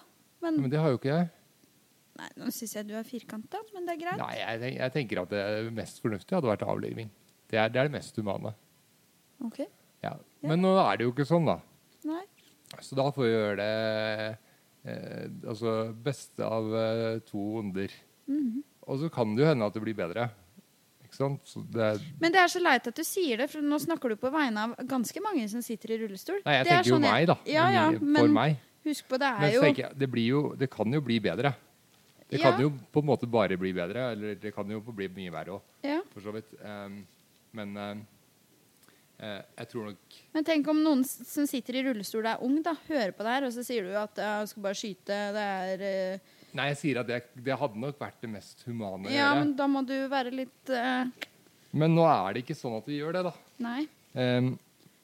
Men Men det har jo ikke jeg. Nei, nå syns jeg du er firkanta, men det er greit. Nei, jeg, jeg tenker at det mest fornuftige hadde vært avliving. Det er det, er det mest humane. Ok. Ja. Men nå er det jo ikke sånn, da. Nei. Så da får vi gjøre det eh, altså beste av eh, to onder. Mhm. Og så kan det jo hende at det blir bedre. Ikke sant? Så det Men det er så leit at du sier det, for nå snakker du på vegne av ganske mange som sitter i rullestol. nei, jeg Det er tenker jo sånn meg, da. Ja, ja, For meg. husk på, det er jo jeg, det, blir jo, det kan jo bli bedre. Det Ja. kan jo på en måte bare bli bedre, eller det kan jo bli mye verre òg, ja. for så vidt. Um, men um, jeg tror nok Men tenk om noen som sitter i rullestol er ung, da, hører på det her, og så sier du at ja, skal bare skyte, det er uh... Nei, jeg sier at det, det hadde nok vært det mest humane Ja, men da må du være litt uh... Men nå er det ikke sånn at vi gjør det, da. Nei. Um,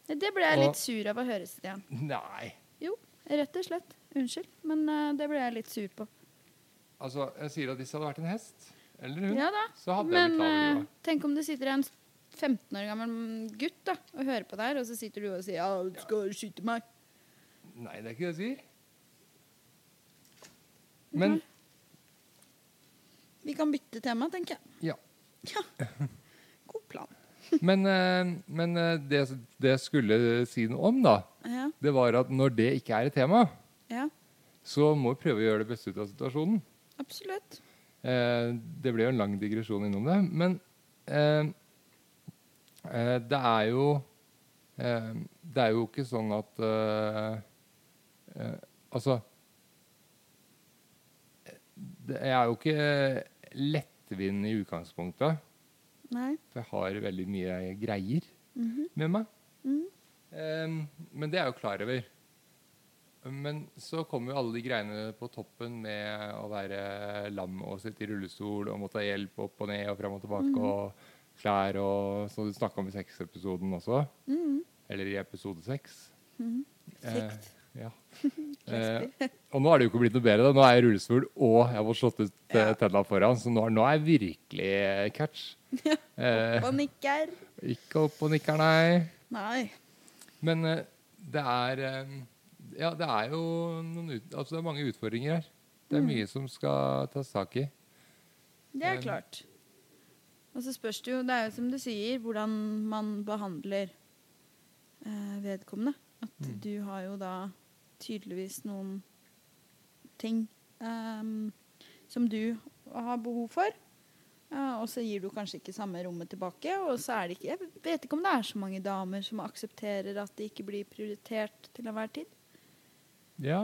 Det ble jeg Og- litt sur av å høre, Stian. nei. Jo, rett og slett. Unnskyld, men uh, det ble jeg litt sur på. Altså, jeg sier at hvis det hadde vært en hest eller hund, Ja så hadde Men jeg blitt det. Men tenk om det sitter en 15 år gammel gutt da, og hører på det her, og så sitter du og sier ja, du skal skyte meg. Nei, det er ikke det jeg sier. Men Vi kan bytte tema, tenker jeg. ja. Ja. God plan. Men, eh, men eh, det, det jeg skulle si noe om, da, Ja. det var at når det ikke er et tema, ja, så må vi prøve å gjøre det beste ut av situasjonen. absolutt. Eh, det ble jo en lang digresjon innom det, men eh, eh, det er jo eh, Det er jo ikke sånn at eh, eh, Altså det, Jeg er jo ikke lettvint i utgangspunktet, Nei. for jeg har veldig mye greier Mhm. med meg. Mhm. Eh, men det er jeg jo klar over. Men så kommer jo alle de greiene på toppen med å være lam og sitte i rullestol og måtte ha hjelp opp og ned og fram og tilbake Mhm. og klær og Som du snakka om i sexepisoden også. Mm. Eller i episode seks. Mhm. Eh, ja. Eh, og nå er det jo ikke blitt noe bedre. Da. Nå er jeg rullestol, og jeg har fått slått ut Ja. ja. tenna foran, så nå, nå er jeg virkelig catch. Eh, Og nikker. ikke opp og nikker, nei. Nei. Men eh, det er eh, Ja, det er jo noen ut, altså det er mange utfordringer her. Det er Mm. mye som skal tas tak i. Det er Eh, klart. Og så spørs det jo, det er jo som du sier, hvordan man behandler eh, vedkommende. At Mm. du har jo da tydeligvis noen ting eh, som du har behov for. Eh, og så gir du kanskje ikke samme rommet tilbake. Og så er det ikke Jeg vet ikke om det er så mange damer som aksepterer at det ikke blir prioritert til enhver tid. Ja.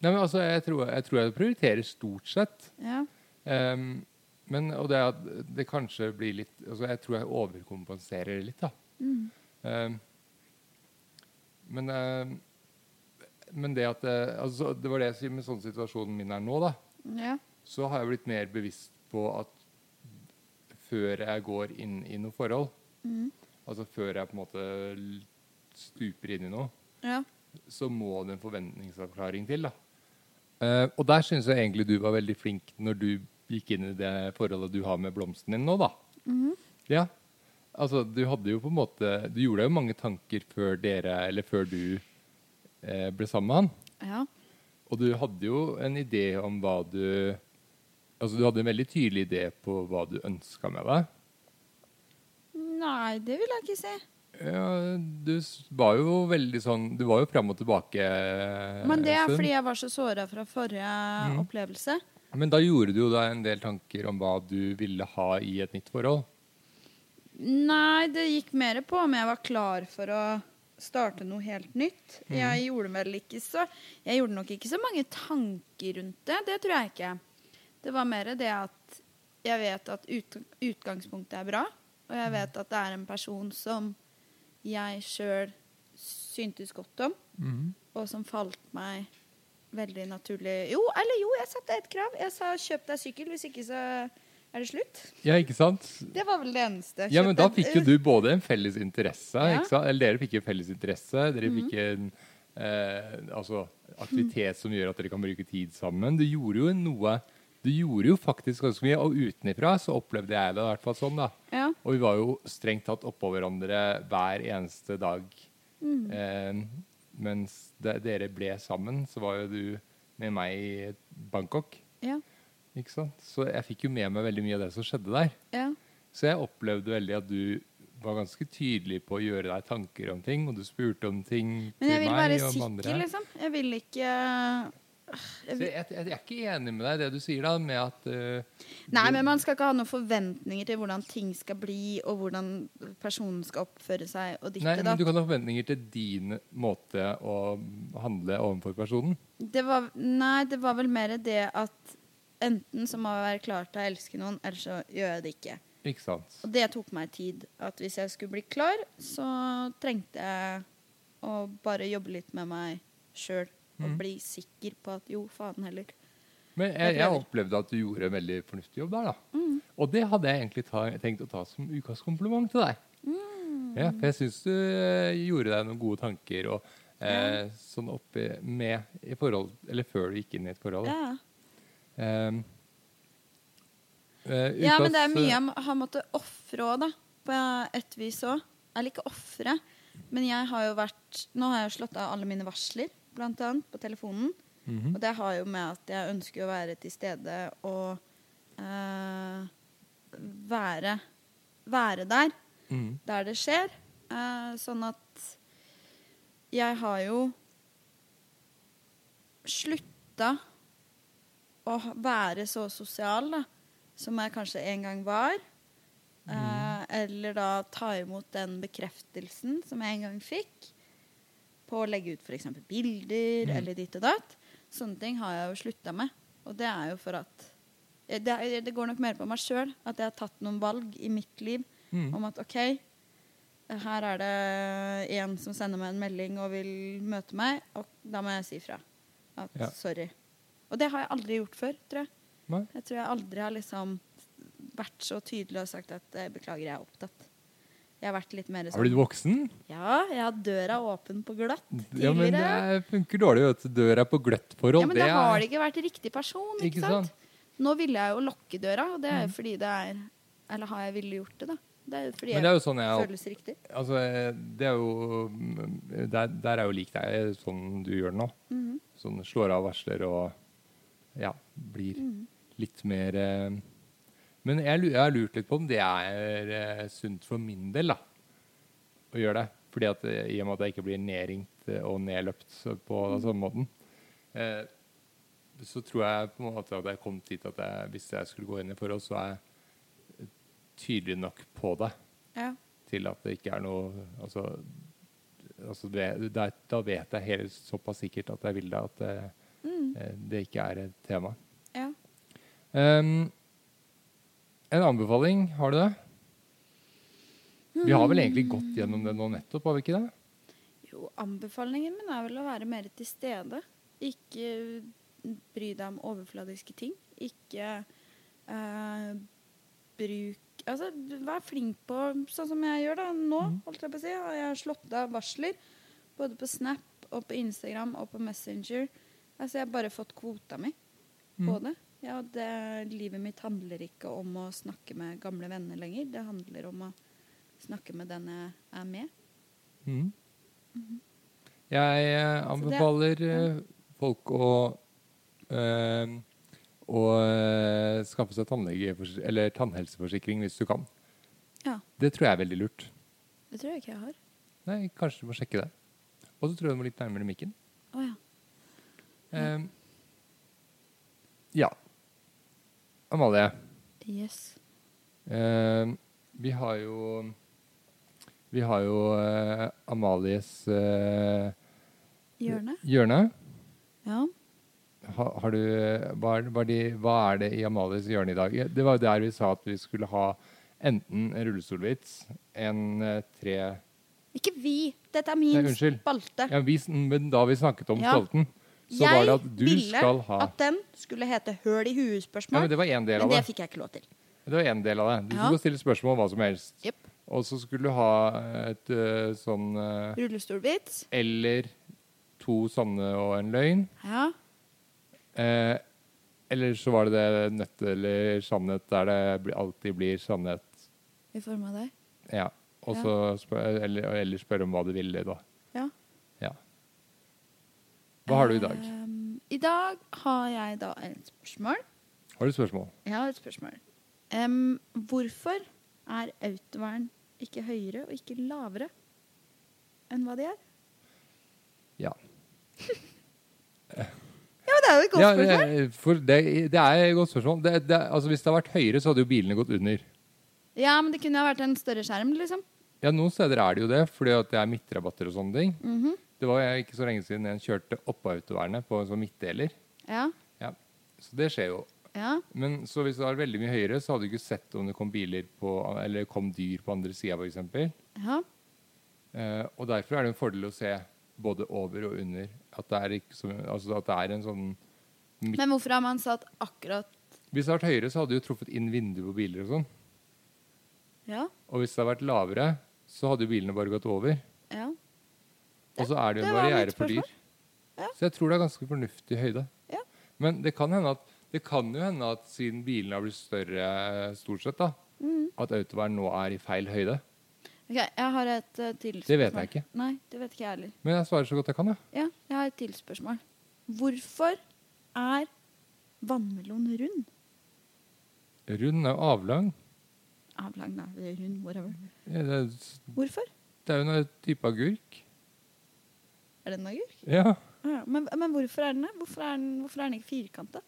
Nei, men altså, jeg tror jeg, tror jeg prioriterer stort sett. Ja. Ehm, men, og det at det kanskje blir litt altså Jeg tror jeg overkompenserer litt, da. Mm. Uh, men, uh, men det at det, altså, Det var det jeg sier med sånn situasjonen min er nå, da. ja. Så har jeg blitt mer bevisst på at før jeg går inn i noe forhold, Mm. altså før jeg på en måte stuper inn i noe, ja. så må det en forventningsavklaring til. da. Uh, og der syns jeg egentlig du var veldig flink når du gikk inn i det forholdet du har med blomsten din nå, da. Mhm. Ja. Altså, du hadde jo på en måte Du gjorde deg jo mange tanker før dere, eller før du eh, ble sammen med han. ja. Og du hadde jo en idé om hva du Altså, du hadde en veldig tydelig idé på hva du ønska med deg. Nei, det vil jeg ikke si. Ja, du var jo veldig sånn Du var jo fram og tilbake. Men det er fordi jeg var så såra fra forrige mm. opplevelse. Men da gjorde du jo deg en del tanker om hva du ville ha i et nytt forhold. Nei, det gikk mer på om jeg var klar for å starte noe helt nytt. Mm. Jeg gjorde vel ikke så Jeg gjorde nok ikke så mange tanker rundt det. Det tror jeg ikke. Det var mer det at jeg vet at ut, utgangspunktet er bra, og jeg vet at det er en person som jeg sjøl syntes godt om, og som falt meg veldig naturlig Jo, eller jo, jeg satte et krav. Jeg sa 'kjøp deg sykkel', hvis ikke så Er det slutt? Ja, ikke sant? Det var vel det eneste. Ja, men da fikk jo du både en felles interesse Ja. Eller dere fikk jo felles interesse. Dere Mhm. fikk en eh, altså, aktivitet som gjør at dere kan bruke tid sammen. Du gjorde jo noe Du gjorde jo faktisk ganske mye, og utenifra så opplevde jeg det i hvert fall sånn. da. Ja. Og vi var jo strengt tatt oppå hverandre hver eneste dag. Mm. Eh, mens de, dere ble sammen, så var jo du med meg i Bangkok. Ja. Ikke sant? Så jeg fikk jo med meg veldig mye av det som skjedde der. ja. Så jeg opplevde veldig at du var ganske tydelig på å gjøre deg tanker om ting, og du spurte om ting Men jeg til vil meg være og om sikker, liksom. Jeg vil ikke Så jeg, jeg, jeg er ikke enig med deg i det du sier, da, med at uh, Nei, men man skal ikke ha noen forventninger til hvordan ting skal bli, og hvordan personen skal oppføre seg, og ditt Nei, men du kan ha forventninger til din måte å handle overfor personen. Det var, nei, det var vel mer det at enten så må jeg være klar til å elske noen, eller så gjør jeg det ikke. Ikke sant? Og det tok meg tid. At hvis jeg skulle bli klar, så trengte jeg å bare jobbe litt med meg sjøl. Og Mhm. bli sikker på at jo, faen heller. Men Jeg jeg, opplevde at du gjorde en veldig fornuftig jobb der, da. Mm. Og det hadde jeg egentlig ta, tenkt å ta som ukas kompliment til deg. Mm. Ja, for jeg syns du eh, gjorde deg noen gode tanker og eh, sånn oppi med i forhold Eller før du gikk inn i et forhold. Ja. Um, eh, ja, men det er mye eh, jeg har måttet ofre òg, da. På et vis òg. Eller ikke ofre, men jeg har jo vært Nå har jeg jo slått av alle mine varsler, blant annet, på telefonen. mhm. Og det har jo med at jeg ønsker å være til stede og eh, være, være der mm. der det skjer. Eh, sånn at jeg har jo slutta å være så sosial da, som jeg kanskje en gang var. Eh, eller da ta imot den bekreftelsen som jeg en gang fikk. På å legge ut f.eks. bilder Mm. eller ditt og datt. Sånne ting har jeg jo slutta med. Og det er jo for at eh, Det, er, det går nok mer på meg sjøl at jeg har tatt noen valg i mitt liv mm. om at OK, her er det en som sender meg en melding og vil møte meg, og da må jeg si fra. At Ja. sorry. Og det har jeg aldri gjort før, tror jeg. Nei? Jeg tror jeg aldri har liksom vært så tydelig og sagt at eh, beklager, jeg er opptatt. Jeg har vært litt mer Har du blitt voksen? Ja, jeg har døra åpen på glatt Ja, men det er- funker dårlig. Vet du. Døra på gløtt forhold. Ja, men da har det ikke vært riktig person, ikke, Ikke sant? sant? Nå ville jeg jo lukke døra, og det er jo Mm. fordi det er Eller har jeg ville gjort det, da? Det er jo fordi det er jo sånn jeg føles riktig. Altså, det er jo mm, Der, der er jo lik deg, sånn du gjør det nå. Mhm. Sånn slår av varsler og ja, blir Mhm. litt mer eh, Men jeg, har lurt litt på om det er eh, sunt for min del, da. Å gjøre det. Fordi at eh, I og med at jeg ikke blir nedringt eh, og nedløpt på den samme måten, eh, så tror jeg på en måte at jeg kom dit at jeg, hvis jeg skulle gå inn i forhold, så er jeg tydelig nok på det Ja. til at det ikke er noe Altså, altså det, det, da vet jeg helt såpass sikkert at jeg vil det, at det, Mm. eh, det ikke er et tema. ja. Um, en anbefaling, har du det? Vi har vel egentlig gått gjennom det nå nettopp, har vi ikke det? Jo, anbefalingen min er vel å være mer til stede. Ikke bry deg om overfladiske ting. Ikke eh, bruk Altså, vær flink på sånn som jeg gjør da nå, holdt jeg på å si. Har Jeg slått av varsler både på Snap og på Instagram og på Messenger. Altså, jeg har bare fått kvota mi på Mm. Ja, det. Livet mitt handler ikke om å snakke med gamle venner lenger. Det handler om å snakke med den jeg er med. Mhm. Jeg eh, anbefaler eh, folk å eh, å eh, skaffe seg eller tannhelseforsikring hvis du kan. Ja. Det tror jeg er veldig lurt. Det tror jeg ikke jeg har. Nei, Kanskje du må sjekke det. Og så tror jeg du må litt nærmere mikken. Oh, ja. Um, ja. Amalie, Yes. eh, vi har jo Vi har jo eh, Amalies eh, Hjørne? hjørne. Ja. Ha, har du, hva, er, hva, er de, hva er det i Amalies hjørne i dag? Det var jo der vi sa at vi skulle ha enten en rullestolvits, en eh, tre Ikke vi! Dette er min Nei, unnskyld. spalte. ja, vi, Men da vi snakket om Ja. spalten, så jeg var det at du ville skal ha at den skulle hete Høl i ja, huet-spørsmål, men Det var en del av det det. fikk jeg ikke lov til. Det var en del av det. Du Ja. skulle stille spørsmål om hva som helst. Yep. Og så skulle du ha et uh, sånn uh, Rullestolvits. Eller to sanne og en løgn. Ja. Uh, eller så var det det nødt eller sannhet der det alltid blir sannhet. I form av det. Ja. Og Ja. spør, eller, eller spørre om hva du ville, da. Ja. Ja. Hva har du i dag? Ehm, I dag har jeg da et spørsmål. Har du et spørsmål? Jeg har et spørsmål. Um, hvorfor er autovern ikke høyere og ikke lavere enn hva de er? Ja. Ja, men Det er jo et godt ja spørsmål. det, for det, det er et godt spørsmål. Det, det, altså Hvis det hadde vært høyere, så hadde jo bilene gått under. Ja, men det kunne ha vært en større skjerm, liksom. Ja, Noen steder er det jo det, fordi det er midtrabatter og sånne ting. Mhm. Det var ikke så lenge siden jeg kjørte oppå autovernet på en sånn midtdeler. Ja. Ja. Så det skjer jo. Ja. Men så hvis det var veldig mye høyere, så hadde du ikke sett om det kom biler på, eller kom dyr på andre sida, f.eks. ja. Eh, og derfor er det en fordel å se både over og under. At det er, så, altså at det er en sånn Men hvorfor har man satt akkurat Hvis det hadde vært høyere, så hadde du truffet inn vinduer på biler og sånn. Ja. Og hvis det hadde vært lavere, så hadde bilene bare gått over. ja. Og så er det jo en barriere for dyr. Ja. Så jeg tror det er ganske fornuftig høyde. Ja. Men det kan, hende at, det kan jo hende at siden bilene har blitt større stort sett, da, mm. at autovern nå er i feil høyde. Ok, jeg har et uh, tilspørsmål. Det vet jeg ikke. Nei, det vet ikke jeg heller. Men jeg svarer så godt jeg kan, ja. Ja, jeg har et tilspørsmål. Hvorfor er vannmelon rund? Rund er jo avlang. Avlang, da. Rund, whatever. Ja, Det er, Hvorfor? det er jo en type agurk. Er det en agurk? Ja. Ja, men, men hvorfor er den det? Hvorfor er den, hvorfor er den ikke firkanta?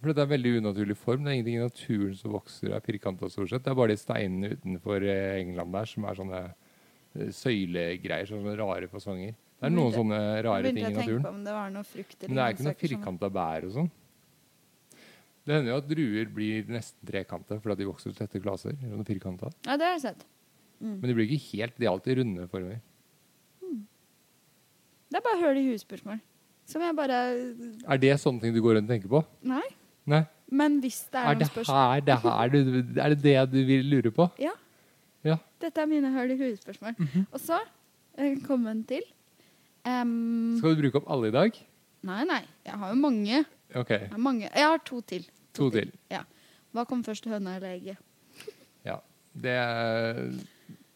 For det er veldig unaturlig form. Det er ingenting i naturen som vokser av firkanta stort sett. Det er bare de steinene utenfor eh, England der som er sånne eh, søylegreier, sånne rare fasonger. Det er noen begynte- sånne rare ting i naturen. om det var noe frukt eller Men det er ikke noe firkanta bær og sånn. Det hender jo at druer blir nesten trekante fordi de vokser tette. Sånne firkanta. Ja, det har jeg sett. Mm. Men de blir ikke helt De er alltid runde former. Det er bare høl i huet-spørsmål. Som jeg bare Er det sånne ting du går rundt og tenker på? Nei. Nei. Men hvis det er, Er det noen spørsmål her, det her du, er det det du vil lure på? Ja. Ja. Dette er mine høl i huet-spørsmål. Mhm. Og så eh, kom en til. Um, Skal du bruke opp alle i dag? nei, nei. Jeg har jo mange. Okay. Jeg har, mange. Jeg har to til. To til. Ja. Hva kom først, høna eller egget? Ja. Det,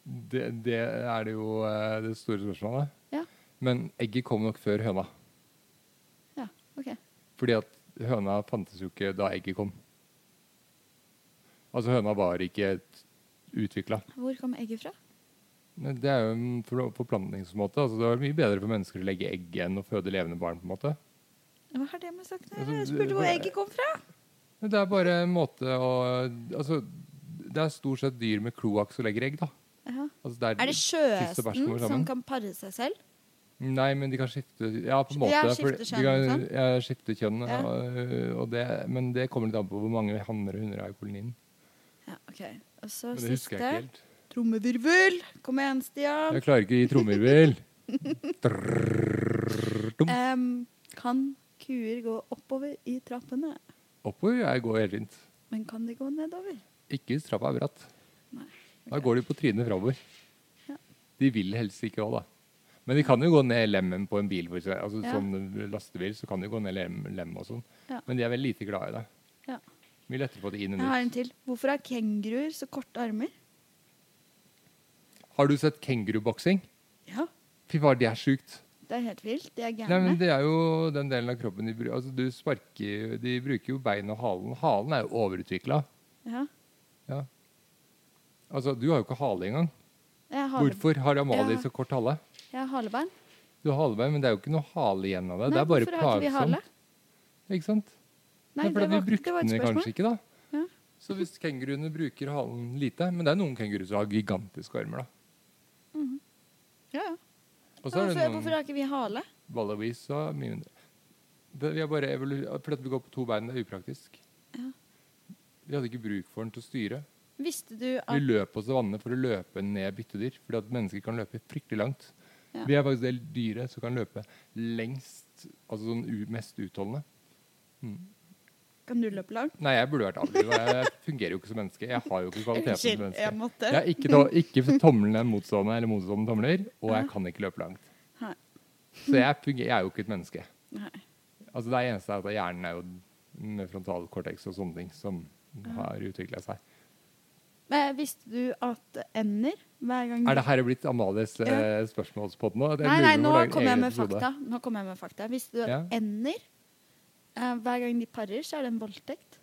det, det er det jo eh, det store spørsmålet. Men egget kom nok før høna. Ja, ok. Fordi at høna fantes jo ikke da egget kom. Altså høna var ikke utvikla. Hvor kom egget fra? Det er jo en for- forplantningsmåte. Altså, det var mye bedre for mennesker å legge egg enn å føde levende barn. på en måte. Hva har det med saken å Altså, gjøre? Jeg spurte hvor egget kom fra. Det er bare en måte å Altså, det er stort sett dyr med kloakk som legger egg, da. Altså, det Er det kommer som kan pare seg selv? Nei, men de kan skifte Ja, på en måte. Ja, skifte kjønn, de kan, ja, skifte kjønn. Ja. Og, det, men det kommer litt an på hvor mange hanner og hunder er i kolonien. Ja, ok. Og så siste. Trommevirvel. Kom igjen, Stian. Jeg klarer ikke å gi trommevirvel. um, kan kuer gå oppover i trappene? Oppover jeg går helt fint. Men kan de gå nedover? Ikke hvis trappa er bratt. Nei. Da går de på trynet framover. Ja. De vil helst ikke òg, da. Men de kan jo gå ned lemmen på en bil. Altså, Ja. Sånn lastebil så kan de gå ned lem, lem og sånn. Ja. Men de er veldig lite glad i det. Ja. Mye lettere å få det inn Jeg har en til. Hvorfor har kenguruer så korte armer? Har du sett kenguruboksing? Ja, Fy far, det er sjukt. det er helt vilt. De er Nei, men det er jo den delen av kroppen de bruker. Altså, du sparker De bruker jo bein og halen. Halen er jo overutvikla. Ja. Ja. Altså, du har jo ikke hale engang. Hvorfor har Amalie Ja. så kort hale? Jeg har halebein. Du har halebein, men det er jo ikke noe hale igjen av det. Nei, det er bare vi plagsomt. Ikke sant? Nei, er det var, du brukte den kanskje ikke, da. Ja. Så hvis kenguruene bruker halen lite Men det er noen kenguruer som har gigantiske armer, da. Ja, ja. Og så er det hvorfor har ikke vi hale? wallabies har mye mindre. Det, vi har bare fordi vi går på to bein, det er upraktisk. Ja. Vi hadde ikke bruk for den til å styre. Visste du Vi at løp oss til vannet for å løpe ned byttedyr. Fordi at mennesker kan løpe fryktelig langt. Ja. Vi er faktisk det dyret som kan løpe lengst, altså sånn mest utholdende. Mm. Kan du løpe langt? Nei, jeg burde vært aldri Jeg fungerer jo ikke som menneske. Jeg har jo ikke kvaliteten som menneske. jeg måtte. Jeg ikke, to ikke tomlene motstående eller motstående tomler, og jeg kan ikke løpe langt. Nei. Så jeg, fungerer, jeg er jo ikke et menneske. Nei. Altså Det eneste er at hjernen er jo med frontalkortex og sånne ting som har utvikla seg. Men visste du at ender Er det her blitt Amalies Ja. eh, spørsmålspodd nå? Nei, nei, nå kommer jeg med fakta. Nå kommer jeg med fakta. Hvis du Ja. ender eh, Hver gang de parer, så er det en voldtekt.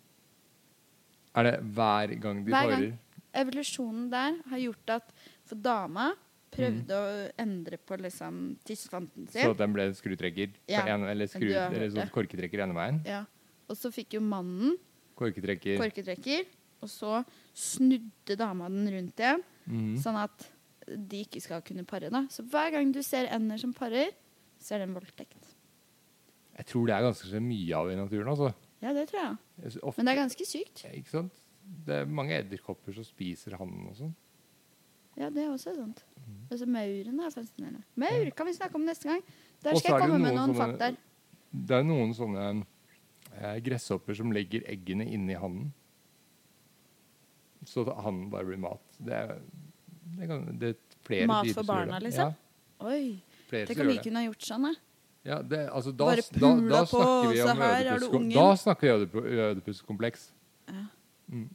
Er det hver gang de Hver gang. Evolusjonen der har gjort at For dama prøvde å endre på liksom tissefanten sin. Så den ble skrutrekker? Ja, en, eller skru, eller sånn korketrekker ene veien? Ja. Og så fikk jo mannen Korketrekker. korketrekker, og så snudde dama den rundt igjen, Mhm. sånn at de ikke skal kunne pare. da. Så hver gang du ser ender som parer, så er det en voldtekt. Jeg tror det er ganske mye av i naturen. altså. Ja, det tror jeg. Jeg Ofte, Men det er ganske sykt. Ikke sant? Det er mange edderkopper som spiser hannen og sånn. Ja, det er også sant. Og Altså, Maurene er fascinerende. Maur kan vi snakke om neste gang. Der skal jeg komme noen med noen fakta. Det er noen sånne eh, gresshopper som legger eggene inni hannen. Så han bare blir mat. Det er, det kan, det er flere Mat for barna, det. liksom? Ja, Oi, flere tenk om vi kunne ha gjort sånn, da. Ja, det, altså, da, Bare da, da på, så her er du ungen. Da snakker vi om ødipuskompleks. Ja. Mm.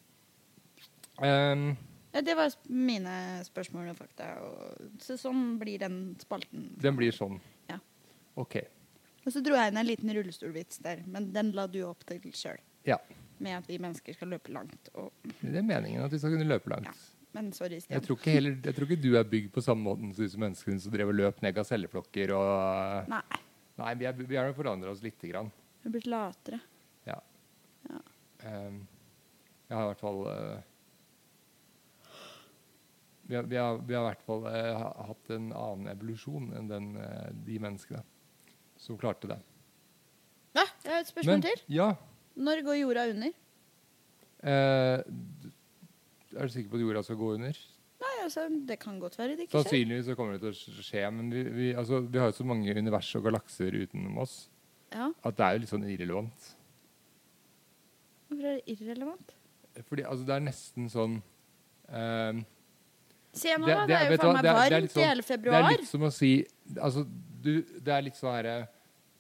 Um, Ja, Det var mine spørsmål og fakta. Og, så sånn blir den spalten. den blir sånn. Ja. OK. Og så dro jeg inn en liten rullestolvits der, men den la du opp til sjøl. Ja. Med at vi mennesker skal løpe langt. Og, Det er meningen at vi skal kunne løpe langt. Ja. men sorry, Jeg Stian. tror, ikke heller, jeg tror ikke du er bygd på samme måten som disse menneskene som drev og løp ned av celleflokker og Nei, Nei, vi, er, vi har nok forandra oss lite grann. Vi er blitt latere. Ja. Ja. Um, jeg har i hvert fall uh, vi, har, vi, har, vi har i hvert fall uh, hatt en annen evolusjon enn den, uh, de menneskene som klarte det. Ja, jeg har et spørsmål Men, til. ja, Når går jorda under? eh, er du sikker på at jorda skal gå under? Nei, altså, Det kan godt være det ikke skjer. Sannsynligvis så kommer det til å skje, men vi, vi, altså, vi har jo så mange univers og galakser utenom oss Ja, at det er jo litt sånn irrelevant. Hvorfor er det irrelevant? Fordi altså, det er nesten sånn eh, Se nå, Det- da. det- Det er jo faen meg det det varmt i sånn- februar. Det er litt som å si altså, du, Det er litt sånn herre ehm,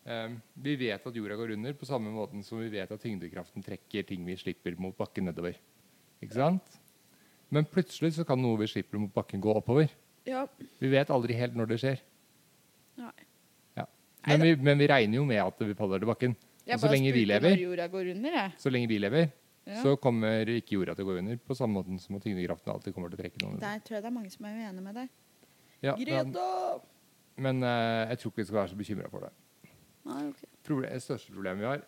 Vi vet at jorda går under på samme måten som vi vet at tyngdekraften trekker ting vi slipper mot bakken nedover. Ikke sant? Men plutselig så kan noe vi slipper mot bakken, gå oppover. Ja. Vi vet aldri helt når det skjer. Nei. Ja. Men, vi, men vi regner jo med at vi faller til bakken. Og så lenge vi lever, under, så lenge vi lever, Ja. så kommer ikke jorda til å gå under på samme måten som at tyngdekraften alltid kommer til å trekke noen under. Der tror jeg det er mange som er uenige med deg. Ja, men Greta! men uh, jeg tror ikke vi skal være så bekymra for det. Det største problemet vi har,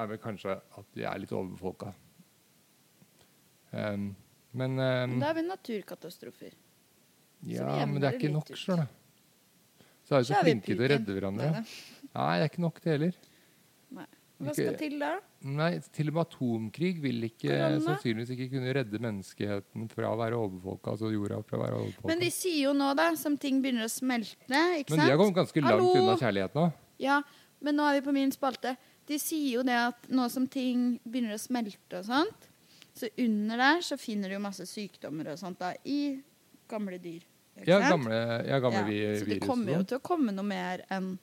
er vel kanskje at vi er litt overbefolka. Um, men um, Da har vi naturkatastrofer. Ja, men det er ikke nok, du. Så er vi Så så er vi flinke til å redde hverandre. Nei, Nei, det er ikke nok, det heller. Nei. Hva skal til da? Nei, Til og med atomkrig vil ikke Korona? sannsynligvis ikke kunne redde menneskeheten fra å være overbefolka. Altså jorda fra å være overbefolka. Men de sier jo nå, da, som ting begynner å smelte, ikke Men de har kommet ganske langt Hallo? unna kjærlighet nå. Ja, men nå er vi på min spalte. De sier jo det at nå som ting begynner å smelte og sånt, så under der så finner de jo masse sykdommer og sånt da, i gamle dyr. Ja, gamle, ja, gamle Ja, vi- så det kommer jo til å komme noe mer enn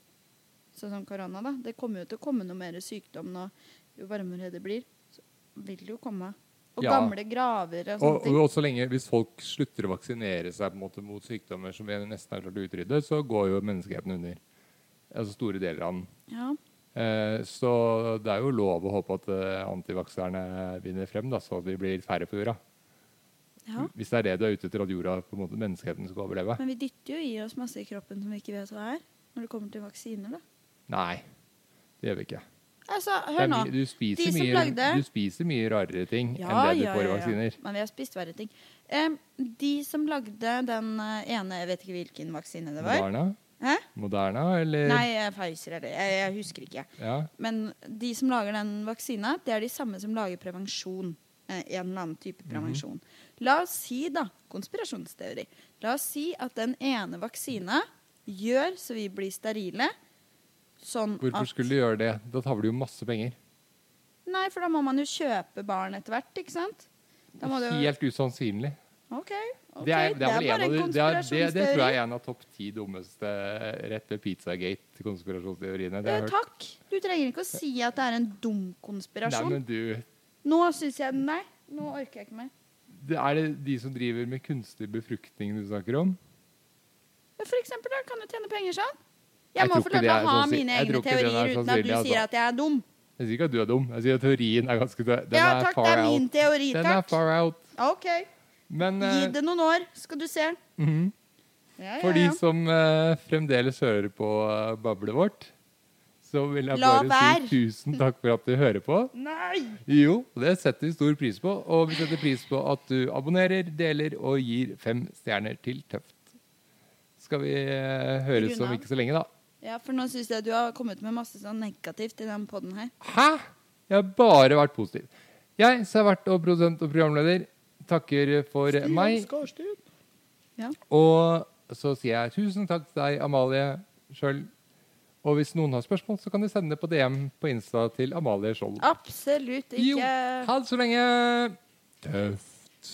sånn som korona, da. Det kommer jo til å komme noe mer sykdom nå. Jo varmere det blir, så vil det jo komme. Og Ja. gamle graver og sånne Og, og så lenge, Hvis folk slutter å vaksinere seg på en måte mot sykdommer som vi nesten har klart å utrydde, så går jo menneskeheten under. Altså store deler av den. Ja. Eh, så det er jo lov å håpe at eh, antivakserne vinner frem, da, så vi blir færre på jorda. ja. Hvis det er det du er ute etter, at jorda på en måte menneskeheten skal overleve. Men vi dytter jo i oss masse i kroppen som vi ikke vet hva er, når det kommer til vaksiner, da. Nei, det gjør vi ikke. Altså, hør nå. du, spiser mye, lagde- du spiser mye rarere ting Ja, enn det du ja, får i ja, ja. vaksiner. Men vi har spist verre ting. Um, de som lagde den eh, ene, jeg vet ikke hvilken vaksine det var. Moderna? Hæ? Moderna, eller? Nei, Pfizer eller jeg, jeg husker ikke. Ja. Men de som lager den vaksina, det er de samme som lager prevensjon. Eh, en eller annen type Mhm. prevensjon. La oss si, da, konspirasjonsteori La oss si at den ene vaksina gjør så vi blir sterile. Sånn Hvorfor at skulle du gjøre det? Da tar du jo masse penger. Nei, for da må man jo kjøpe barn etter hvert, ikke sant? Helt usannsynlig. OK. ok, det, er, det, er det, er av de, det, det, tror jeg er en av topp ti dummeste rett ved Pizzagate-konspirasjonsteoriene. Hørt. takk. Du trenger ikke å si at det er en dum Nei, konspirasjon. men du, Nå syns jeg Nei, nå orker jeg ikke mer. det er det de som driver med kunstig befruktning du snakker om? For eksempel, da kan du tjene penger sånn. Jeg Jeg må få lov til å ha sånn, mine egne er teorier uten at du altså. sier at jeg er dum. Jeg sier ikke at du er dum. Jeg sier at teorien er ganske Den ja, er takk, far det er out. min teori, Den er far out. OK. Men Gi eh, det noen år, skal du se. mhm. Ja, ja, for de som uh, fremdeles hører på uh, bablet vårt, så vil jeg La bare vær. si tusen takk for at du hører på. Nei! Jo, det setter vi stor pris på. Og vi setter pris på at du abonnerer, deler og gir fem stjerner til Tøft. Skal vi uh, høres om ikke så lenge, da. Ja, for nå syns jeg du har kommet med masse sånn negativt i den poden her. Hæ? Jeg har bare vært positiv. Jeg som har vært og produsent og programleder, takker for meg. Ja. Og så sier jeg tusen takk til deg, Amalie Skjøld. Og hvis noen har spørsmål, så kan de sende det på DM på Insta til Amalie Skjold. Absolutt Jo, ikke ha det så lenge. Tøft.